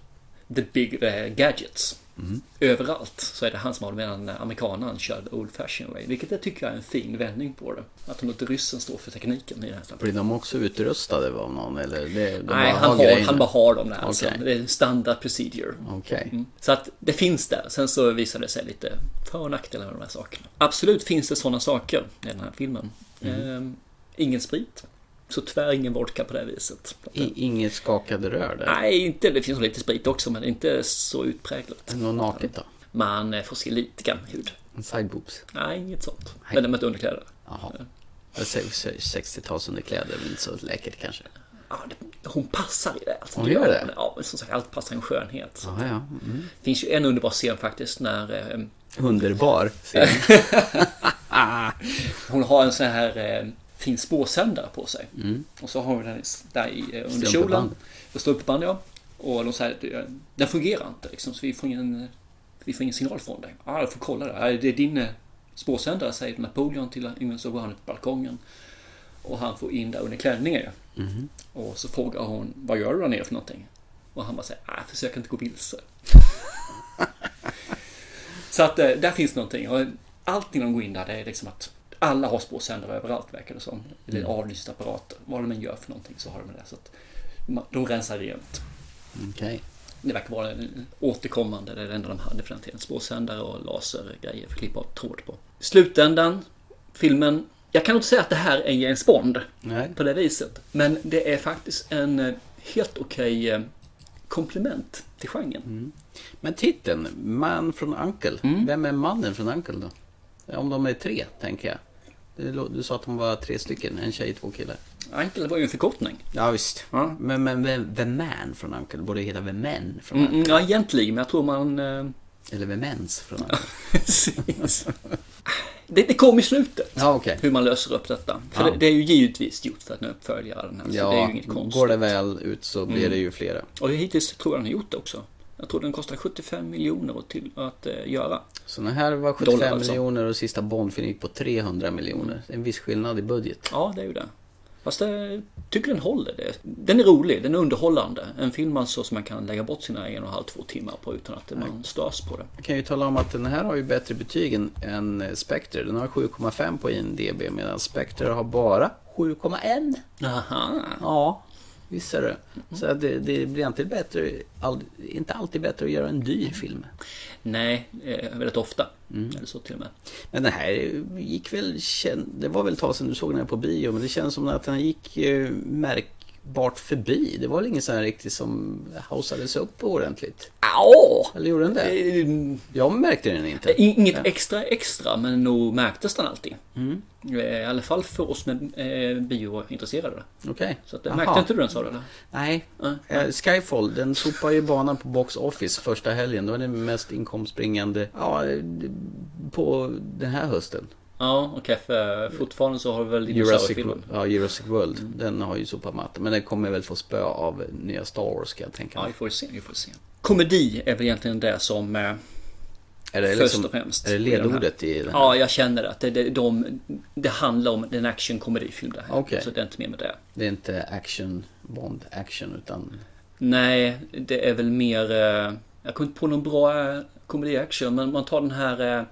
the big eh, gadgets. Mm. Överallt så är det han som har medan amerikanen kör the old fashion way. Vilket jag tycker är en fin vändning på det. Att de låter ryssen stå för tekniken i det här. Blir de också utrustade av någon? Eller det, de Nej, bara han, har, grejerna? han bara har dem där. Alltså. Okej. Det är standard procedure. Okej. Mm. Så att det finns där. Sen så visar det sig lite för och nackdelar med de här sakerna. Absolut finns det sådana saker i den här filmen. Mm. Ehm, ingen sprit. Så tyvärr ingen vodka på det viset. I, inget skakade rör där? Nej, inte. Det finns lite sprit också men inte så utpräglat. Något naket då? Man eh, får se lite grann hud. En side boobs? Nej, inget sånt. Men de är inte underkläder. Jaha. Jag säger 60-tals underkläder, men inte så läckert kanske. Ja, det, hon passar i det. Alltså, Hon gör det? Ja, men som sagt, allt passar i en skönhet. Ja, ja. Mm. Det finns ju en underbar scen faktiskt när... Eh, Underbar scen. hon har en sån här eh, fin spårsändare på sig. Mm. Och så har hon den där i, eh, under kjolen. Och strumpeband ja. Och de säger eh, den fungerar inte liksom, så vi får ingen, vi får ingen signal från dig. Ja, jag får kolla det. Ja, det är din eh, spårsändare säger Napoleon till Yngve så går han ut på balkongen. Och han får in där under klänningen. Mhm. Och så frågar hon, vad gör du där nere för någonting? Och han bara säger, nej, försök inte gå vilse. så att eh, där finns någonting. Och allting de går in där, det är liksom att alla har spårsändare överallt verkar det som. Eller Mm. avlyssningsapparater. Vad de än gör för någonting så har de det. Så att de rensar rent. Okej. Det verkar vara återkommande, det är det enda de hade för den tiden. Spårsändare och lasergrejer för att klippa av tråd på. Slutändan, filmen. Jag kan inte säga att det här är James Bond Nej. på det viset. Men det är faktiskt en eh, helt okej eh, komplement till genren. Mm. Men titeln, Man från Uncle. Mm. Vem är mannen från Uncle då? Om de är tre, tänker jag. Du, sa att de var tre stycken, en tjej, två killar. Uncle var ju en förkortning. Ja visst. Ja. Men, men vem- The Man från Uncle borde heta The Men från Mm, Uncle. mm, ja, egentligen, men jag tror man... Eh, Eller The Mens från Uncle. precis. det, det kom i slutet. Ja, okej. Hur man löser upp detta. För Ja. det, det är ju givetvis gjort för att nu uppfölja den här. så det är Ja, ju inget konstigt. går det väl ut så blir Mm. det ju flera. Och hittills tror jag den har gjort det också. Jag tror den kostar 75 miljoner till, att eh, göra. Så den här var 75 Dollar alltså. miljoner och sista Bondfilm gick på 300 miljoner. Det är en viss skillnad i budget. Ja, det är ju det. Fast jag tycker den håller det. Den är rolig, den är underhållande. En film alltså som man kan lägga bort sina en och en halv, två timmar på utan att man störs på det. Jag kan ju tala om att den här har ju bättre betyg än, än Spectre. Den har 7,5 på IMDB medan Spectre har bara 7,1. Aha. Ja, visst är det. Så att det, det blir inte bättre, all, inte alltid bättre att göra en dyr film. Nej, eh, väldigt ofta. Eller så till och med. Men den här gick väl, det var väl ett tag sedan du såg den här på bio, men det känns som att den gick eh, märkbart förbi. Det var väl ingen sån här riktigt som hausades upp ordentligt? Ja! Eller gjorde den det? Jag märkte den inte. Inget extra extra, men nog märktes den alltid. Mm. Eh, I alla fall för oss med eh, biointresserade. Okej. Så att, eh, märkte inte du den sa du eller? Nej. Eh, Skyfall, den sopar ju banan på Box Office första helgen. Det var den mest inkomstbringande ja, eh, på den här hösten. Ja, okej, för fortfarande så har vi väl Jurassic, dinosauriefilmen. ja, Jurassic World. Den har ju sopat matten. Men den kommer väl få spö av nya Star Wars kan jag tänka Ja, mig. vi får se, vi får se. Komedi är väl egentligen det som eh, Är det, först liksom, och främst. är det ledordet i den här? Ja, jag känner att det, det, de, det handlar om en action-komedifilm det här. Okej. Så det är inte mer med det. Det är inte action, Bond action utan... Nej, det är väl mer... Eh, jag kommer inte på någon bra eh, komedi-action, men man tar den här eh,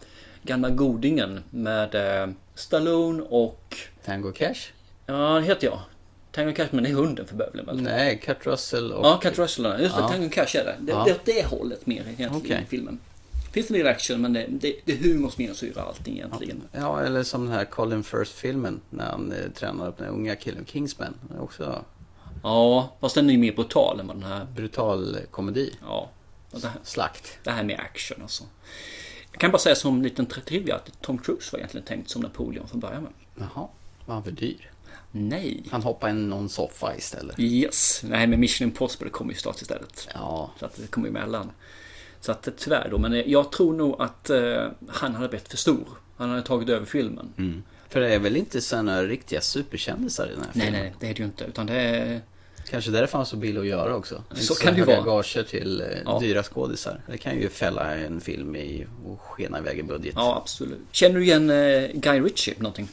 gamla godingen med eh, Stallone och... Tango Cash? Ja, det heter jag. Tango Cash, men det är hunden för bövelen väl? Nej, Kurt Russell och... Ja, Cat Russell. Just det, Ja. Tango Cash är det. Det, Ja. det är åt det hållet mer egentligen Okej. i filmen. Finns det en del action, men det, det, det är humor som genomsyrar allting egentligen. Ja, eller som den här Colin Firth-filmen när han eh, tränar upp den unga killen, Kingsman. Också Ja, fast den är ju mer brutal än vad den här... brutal komedi. Ja. Det här, Slakt. det här med action alltså. Jag kan bara säga som en liten tri- trivia att Tom Cruise var egentligen tänkt som Napoleon från början med. Jaha, var han för dyr? Nej. Han hoppade i någon soffa istället. Yes. Nej, men Mission Impossible kommer ju snart istället. Ja. Så att det kommer emellan. Så att tyvärr då, men jag tror nog att eh, han hade blivit för stor. Han hade tagit över filmen. Mm. För det är väl inte sådana riktiga superkändisar i den här Nej, filmen? nej, det är det ju inte. Utan det är... Kanske därför han så billig att göra också. Så kan det ju vara. gager till eh, Ja. dyra skådisar. Det kan ju fälla en film i och skena iväg i budget. Ja, absolut. Känner du igen eh, Guy Ritchie någonting?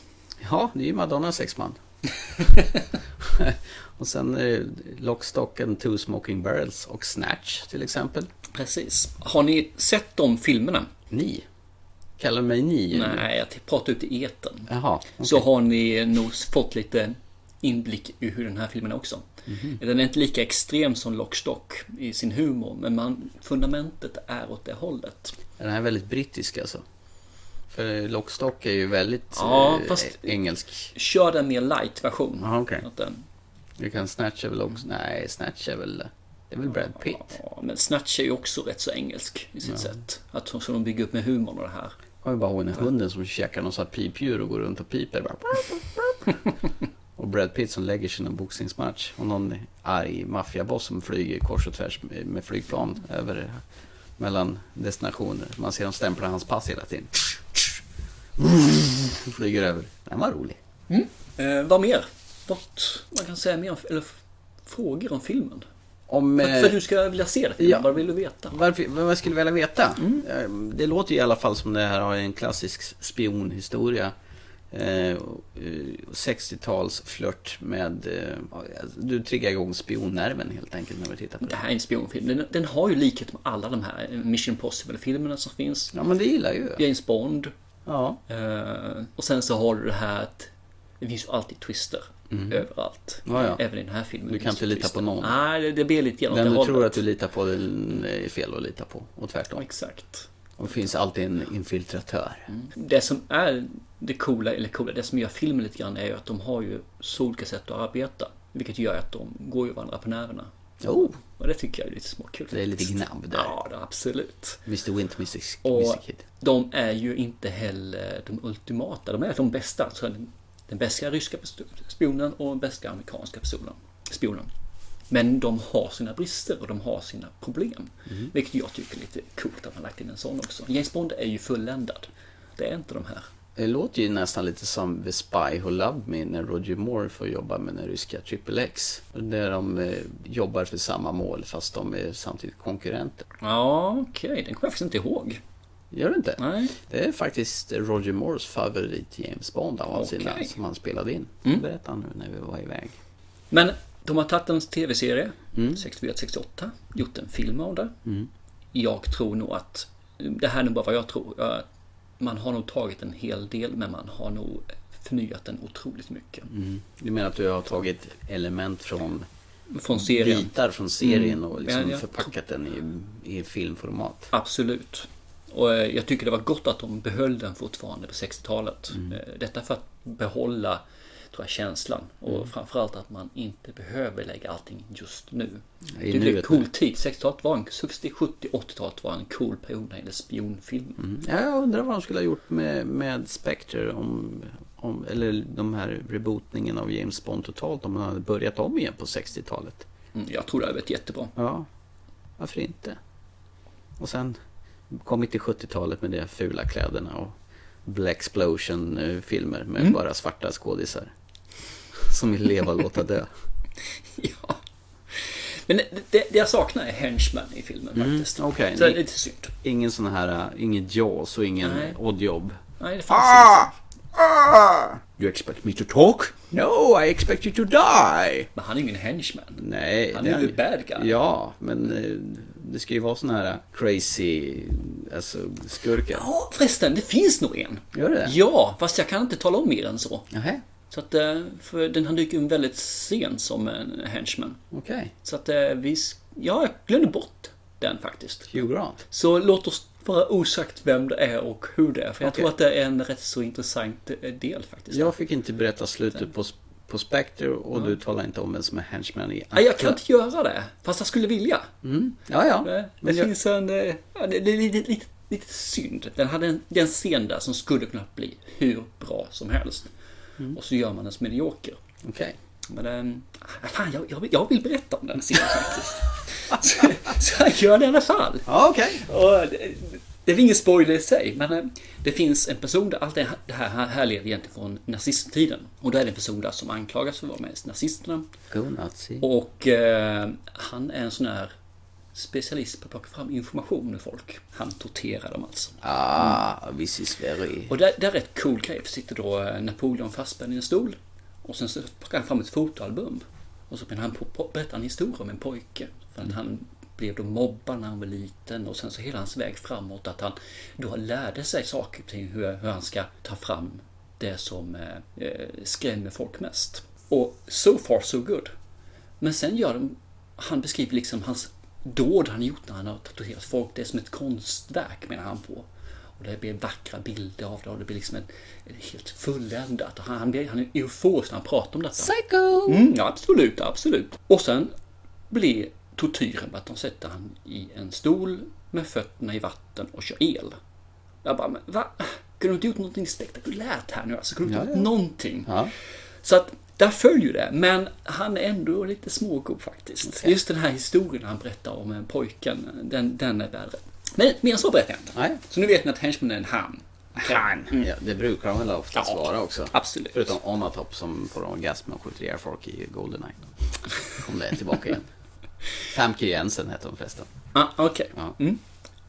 Ja, det är ju Madonnas exman. och sen eh, Lock, Stock and Two Smoking Barrels och Snatch till exempel. Precis. Har ni sett de filmerna? Ni? Kallar du mig ni? Nej, jag pratar ut i etern. Jaha, Så har ni nog fått lite inblick i hur den här filmen är också. Mhm. Den är inte lika extrem som Lockstock i sin humor, men man, fundamentet är åt det hållet. Den här är väldigt brittisk alltså. För Lock, Stock är ju väldigt Ja, eh, fast- engelsk. Kör den mer light version. Aha. Att den, Du kan Snatch är väl också... Nej, Snatch är väl... Det är väl Brad Pitt? ja, men Snatch är ju också rätt så engelsk i sitt sätt. Att så de bygger upp med humorn och det här. Jag har bara ihåg den hunden som käkar någon sån här pipdjur och går runt och piper. Bara. och Brad Pitt som lägger sig i en boxningsmatch. Och någon arg maffiaboss som flyger kors och tvärs med flygplan över mellan destinationer. Man ser dem stämpla hans pass hela tiden. Flyger över. Den var rolig. Eh, vad mer? Något man kan säga mer om, eller frågor om filmen? Om, För, eh, för du ska vilja se filmen, ja. vad vill du veta? Varför, vad jag skulle vilja veta? Mm. Eh, Det låter ju i alla fall som det här har en klassisk spionhistoria. Eh, eh, 60-tals flört med... Eh, ja, du triggar igång spionnerven helt enkelt när vi tittar på Det det. här är en spionfilm. Den, den har ju likhet med alla de här Mission Impossible-filmerna som finns. Ja, men det gillar ju. James Bond. Ja. Eh, och sen så har du det här att det finns ju alltid twister överallt. Mm. Ja, ja. Även i den här filmen. Du kan inte lita twister. på någon. Nej, det, det blir lite grann Den du hållet. tror att du litar på den är fel att lita på. Och tvärtom. Exakt. Och det finns alltid en infiltratör. Det som är det coola, eller coola, det som gör filmen lite grann är ju att de har ju så olika sätt att arbeta. Vilket gör att de går ju varandra på nerverna. Oh. Och det tycker jag är lite småkul. Det är lite gnabb där. Ja, absolut. Mr Winter, Mr. Och. Kid. de är ju inte heller de ultimata. De är de bästa. Alltså den, den bästa ryska spionen och den bästa amerikanska spionen. spionen. Men de har sina brister och de har sina problem. Mm. Vilket jag tycker är lite coolt att man lagt in en sån också. James Bond är ju fulländad. Det är inte de här. Det låter ju nästan lite som The Spy Who Loved Me när Roger Moore får jobba med den ryska Triple X. Där de eh, jobbar för samma mål fast de är samtidigt konkurrenter. Ja, okej. Den kommer jag faktiskt inte ihåg. Gör du inte? Nej. Det är faktiskt Roger Moores favorit James Bond av Okej. sina som han spelade in. Mm. Berätta nu när vi var iväg. Men de har tagit en tv-serie, Mm. 64-68, gjort en film av det. Mm. Jag tror nog att, det här är nog bara vad jag tror, man har nog tagit en hel del men man har nog förnyat den otroligt mycket. Mm. Du menar att du har tagit element från Från serien. bitar från serien Mm. och liksom Ja, ja. förpackat den i, i filmformat? Absolut. Och eh, jag tycker det var gott att de behöll den fortfarande på 60-talet. Mm. Eh, Detta för att behålla tror jag, känslan. Och Mm. framförallt att man inte behöver lägga allting just nu. I det är en cool tid. 60-talet var en, 60, 70, 80-talet var en cool period när det gäller spionfilm. Mm. Ja, jag undrar vad de skulle ha gjort med, med Spectre om, om, eller de här rebootningen av James Bond totalt om man hade börjat om igen på 60-talet. Mm, jag tror det hade varit jättebra. Ja, varför inte? Och sen kommit till 70-talet med de fula kläderna och Black Explosion-filmer med Mm. bara svarta skådisar. Som vill leva och låta dö. Men det, det, det jag saknar är Henchman i filmen Mm, faktiskt. okej. Så det är lite synd. Ingen sån här, äh, ingen Jaws och ingen Nej. Oddjob. Nej, det fanns Ah! Ah! You expect me to talk? No, I expect you to die. Men han är ingen henchman. Nej. Han är ju bad guy. Ja, men eh, det ska ju vara såna här crazy, alltså skurkar. Ja, förresten, det finns nog en. Gör det? Ja, fast jag kan inte tala om mer än så. Nähä. Så att, eh, för den han dyker in väldigt sent som en henchman. Okej. Så att eh, vi... Ja, jag glömde bort den faktiskt. Hugh Grant. Så låt oss vara osagt vem det är och hur det är. För jag Okej. tror att det är en rätt så intressant eh, del faktiskt. Jag fick inte berätta slutet på, på Spectre och du talar inte om vem som är henchman i Nej, jag kan inte göra det. Fast jag skulle vilja. Mm. Ja, ja. Det, det jag- finns en... Ja, det, det är lite, lite, lite synd. Den hade en, det är en scen där som skulle kunna bli hur bra som helst. Mm. Och så gör man den som medioker. Okej. Men ähm, fan, jag, jag, vill, jag vill berätta om den scenen faktiskt. så, så jag gör det i alla fall. Ja, okej. Och det, det är ingen spoiler i sig, men eh, det finns en person där allt det här- härleder egentligen från nazisttiden. Och då är det en person där som anklagas för att vara med i nazisterna. Go nazi. Och eh, han är en sån här specialist på att plocka fram information ur folk. Han torterar dem alltså. Ah, this is very... Och det, det är rätt cool grej, för sitter då eh, Napoleon fastspänd i en stol. Och sen så plockar han fram ett fotoalbum. Och så börjar han på, på, berätta en historia om en pojke. För att han blev då mobbad när han var liten och sen så hela hans väg framåt att han då lärde sig saker kring hur, hur han ska ta fram det som eh, eh, skrämmer folk mest. Och so far so good. Men sen gör de, han beskriver liksom hans dåd han gjort när han har tatuerat folk. Det är som ett konstverk menar han på. Och det blir vackra bilder av det och det blir liksom en, en helt fulländat. Han, han, blir, han är euforisk när han pratar om detta. Psycho! Mm, ja, absolut, absolut. Och sen blir tortyren att de sätter han i en stol med fötterna i vatten och kör el. Jag bara, men va? Kunde du inte gjort någonting spektakulärt här nu? Alltså, kunde du inte Ja, gjort ja. någonting? Ja. Så att där följer det, men han är ändå lite smågod faktiskt. Just den här historien han berättar om en pojken, den, den är värre. Men mer än så berättar jag inte. Nej. Så nu vet ni att Henchman är en han. Han. Ja, det brukar de väl oftast Ja, vara också. absolut. Förutom Onatop som får orgasm och skjuter ihjäl folk i Goldeneye. Om det är tillbaka igen. Famke Jensen heter hon förresten. Ah, Okej. Ja. Mm.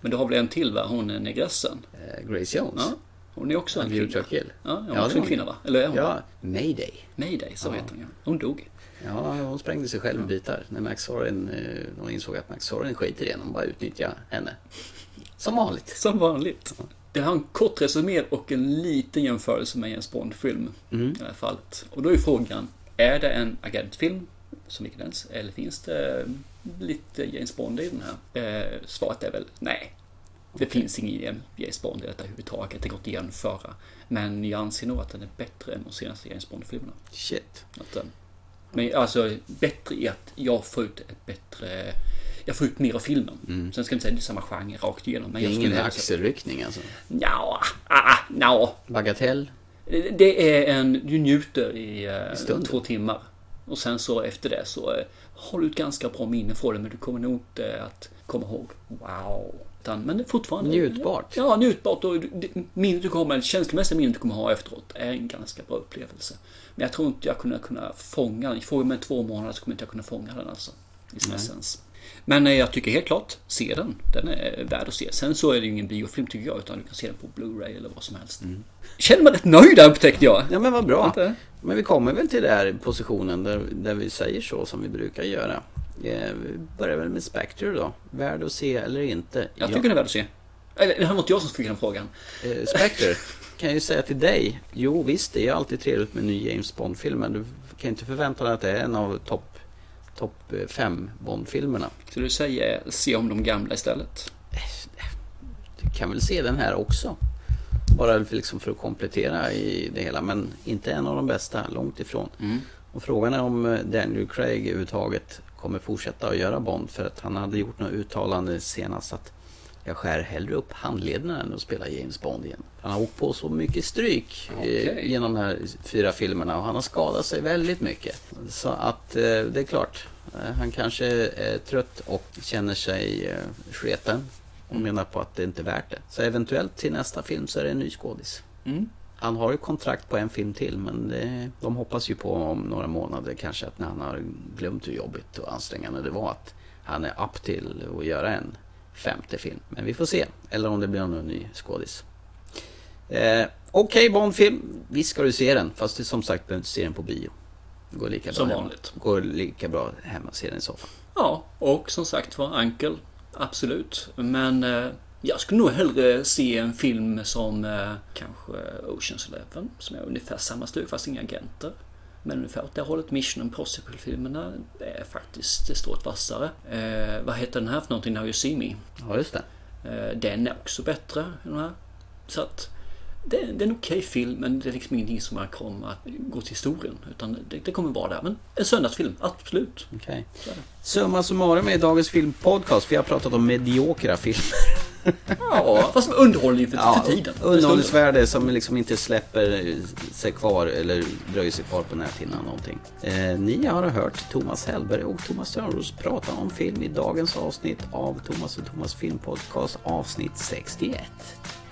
Men du har väl en till va? Hon är negressen. Eh, Grace Jones. Ja. Hon är också en kvinna. Kill. Ja, hon är Ja, också en kvinna hon. va? Eller är hon? Ja, Mayday. Mayday, så Ja. heter hon ja. Hon dog. Ja, hon sprängde sig själv i bitar. När Max Sorin, eh, de insåg att Max Sorin skiter i henne. De bara utnyttjar henne. Som vanligt. Som vanligt. Det har en kort resumé och en liten jämförelse med James Bond-film Mm. i det här fallet. Och då är frågan, är det en agentfilm som ens? Eller finns det lite James Bond i den här? Eh, svaret är väl nej. Det finns ingen James Bond i detta överhuvudtaget. Det går inte att jämföra. Men jag anser nog att den är bättre än de senaste James Bond-filmerna. Shit. Att den, men alltså bättre i att jag får ut ett bättre jag får ut mer av filmen. Sen ska jag inte säga det är samma genre rakt igenom. Men Det är ingen axelryckning alltså. Ja, ah, ja. Bagatell. Det är en, du njuter i, eh, stunden. två timmar. Och sen så efter det så har du ett ganska bra minne för det men du kommer nog inte att komma ihåg wow. Utan, men fortfarande Njutbart. Ja, njutbart. Och minnet du kommer, känslomässiga minnet du kommer ha efteråt är en ganska bra upplevelse. Men jag tror inte jag kommer kunna fånga den. Fråga mig två månader så kommer inte jag kunna fånga den alltså. I sin essens. Men eh, jag tycker helt klart, se den. Den är värd att se. Sen så är det ju ingen biofilm tycker jag, utan du kan se den på Blu-ray eller vad som helst. Känner mig rätt nöjd där upptäckte jag. Ja men vad bra. Men vi kommer väl till den här positionen där, där vi säger så som vi brukar göra. Eh, vi börjar väl med Spectre då. Värd att se eller inte? Jag tycker den är värd att se. Eller, det här var inte jag som fick den frågan. Eh, Spectre, kan jag ju säga till dig. Jo visst, det är alltid trevligt med en ny James Bond-film. Men du kan inte förvänta dig att det är en av topp top eh, fem Bond-filmerna. Så du säger se om de gamla istället? Du kan väl se den här också. Bara liksom för att komplettera i det hela. Men inte en av de bästa, långt ifrån. Mm. Och frågan är om eh, Daniel Craig överhuvudtaget kommer fortsätta att göra Bond. För att han hade gjort något uttalande senast att jag skär hellre upp handlederna än att spela James Bond igen. Han har åkt på så mycket stryk eh, Okej. genom de här fyra filmerna och han har skadat sig väldigt mycket. Så att eh, det är klart, eh, han kanske är trött och känner sig sketen och menar på att det inte är värt det. Så eventuellt till nästa film så är det en ny skådis. Mm. Han har ju kontrakt på en film till men det, de hoppas ju på om några månader kanske att när han har glömt hur jobbigt och ansträngande det var att han är upp till att göra en femte film. Men vi får se. Eller om det blir någon ny skådis. Eh, Okej Bondfilm, visst ska du se den. Fast det, som sagt, behöver inte se den på bio. Det går lika Som bra vanligt. Hemma. går lika bra hemma att se den i soffan. Ja, och som sagt var Ankel. Absolut. Men eh, jag skulle nog hellre se en film som eh, kanske Oceans Eleven. Som är ungefär samma stuk fast inga agenter. Men ungefär åt det hållet. Mission Impossible-filmerna är faktiskt strået vassare. Eh, vad heter den här för någonting? Now You See Me. Ja, just det. Eh, den är också bättre än den här. Så att det, det är en okej film men det är liksom ingenting som kommer att gå till historien. Utan det, det kommer vara där. Men en söndagsfilm, absolut. Är det. Summa summarum i dagens filmpodcast. Vi har pratat om mediokra filmer. Ja, fast med underhållning för, för tiden. Underhållningsvärde som liksom inte släpper sig kvar eller dröjer sig kvar på näthinnan någonting. Eh, ni har hört Thomas Hellberg och Thomas Törnros prata om film i dagens avsnitt av Thomas och Thomas filmpodcast avsnitt 61.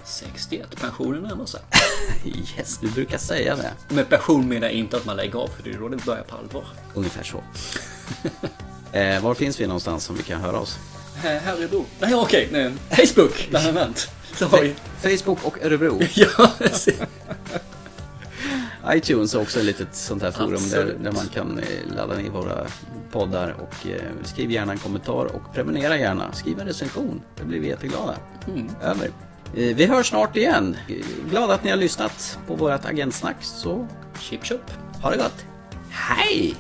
61, pensionen närmar sig. Yes, du brukar säga det. Med pension menar jag inte att man lägger av, för det är då det börjar på allvar. Ungefär så. eh, var finns vi någonstans som vi kan höra oss? Här, är då. Nej, okej. nej. Facebook, bland annat. Vi... Facebook och Örebro. ja, iTunes är också ett litet sånt här forum där, där man kan eh, ladda ner våra poddar och eh, skriv gärna en kommentar och prenumerera gärna. Skriv en recension, det blir vi jätteglada. Mm. Över. Eh, Vi hörs snart igen. Glada att ni har lyssnat på vårt agentsnack så Chip chop. ha det gott. Hej!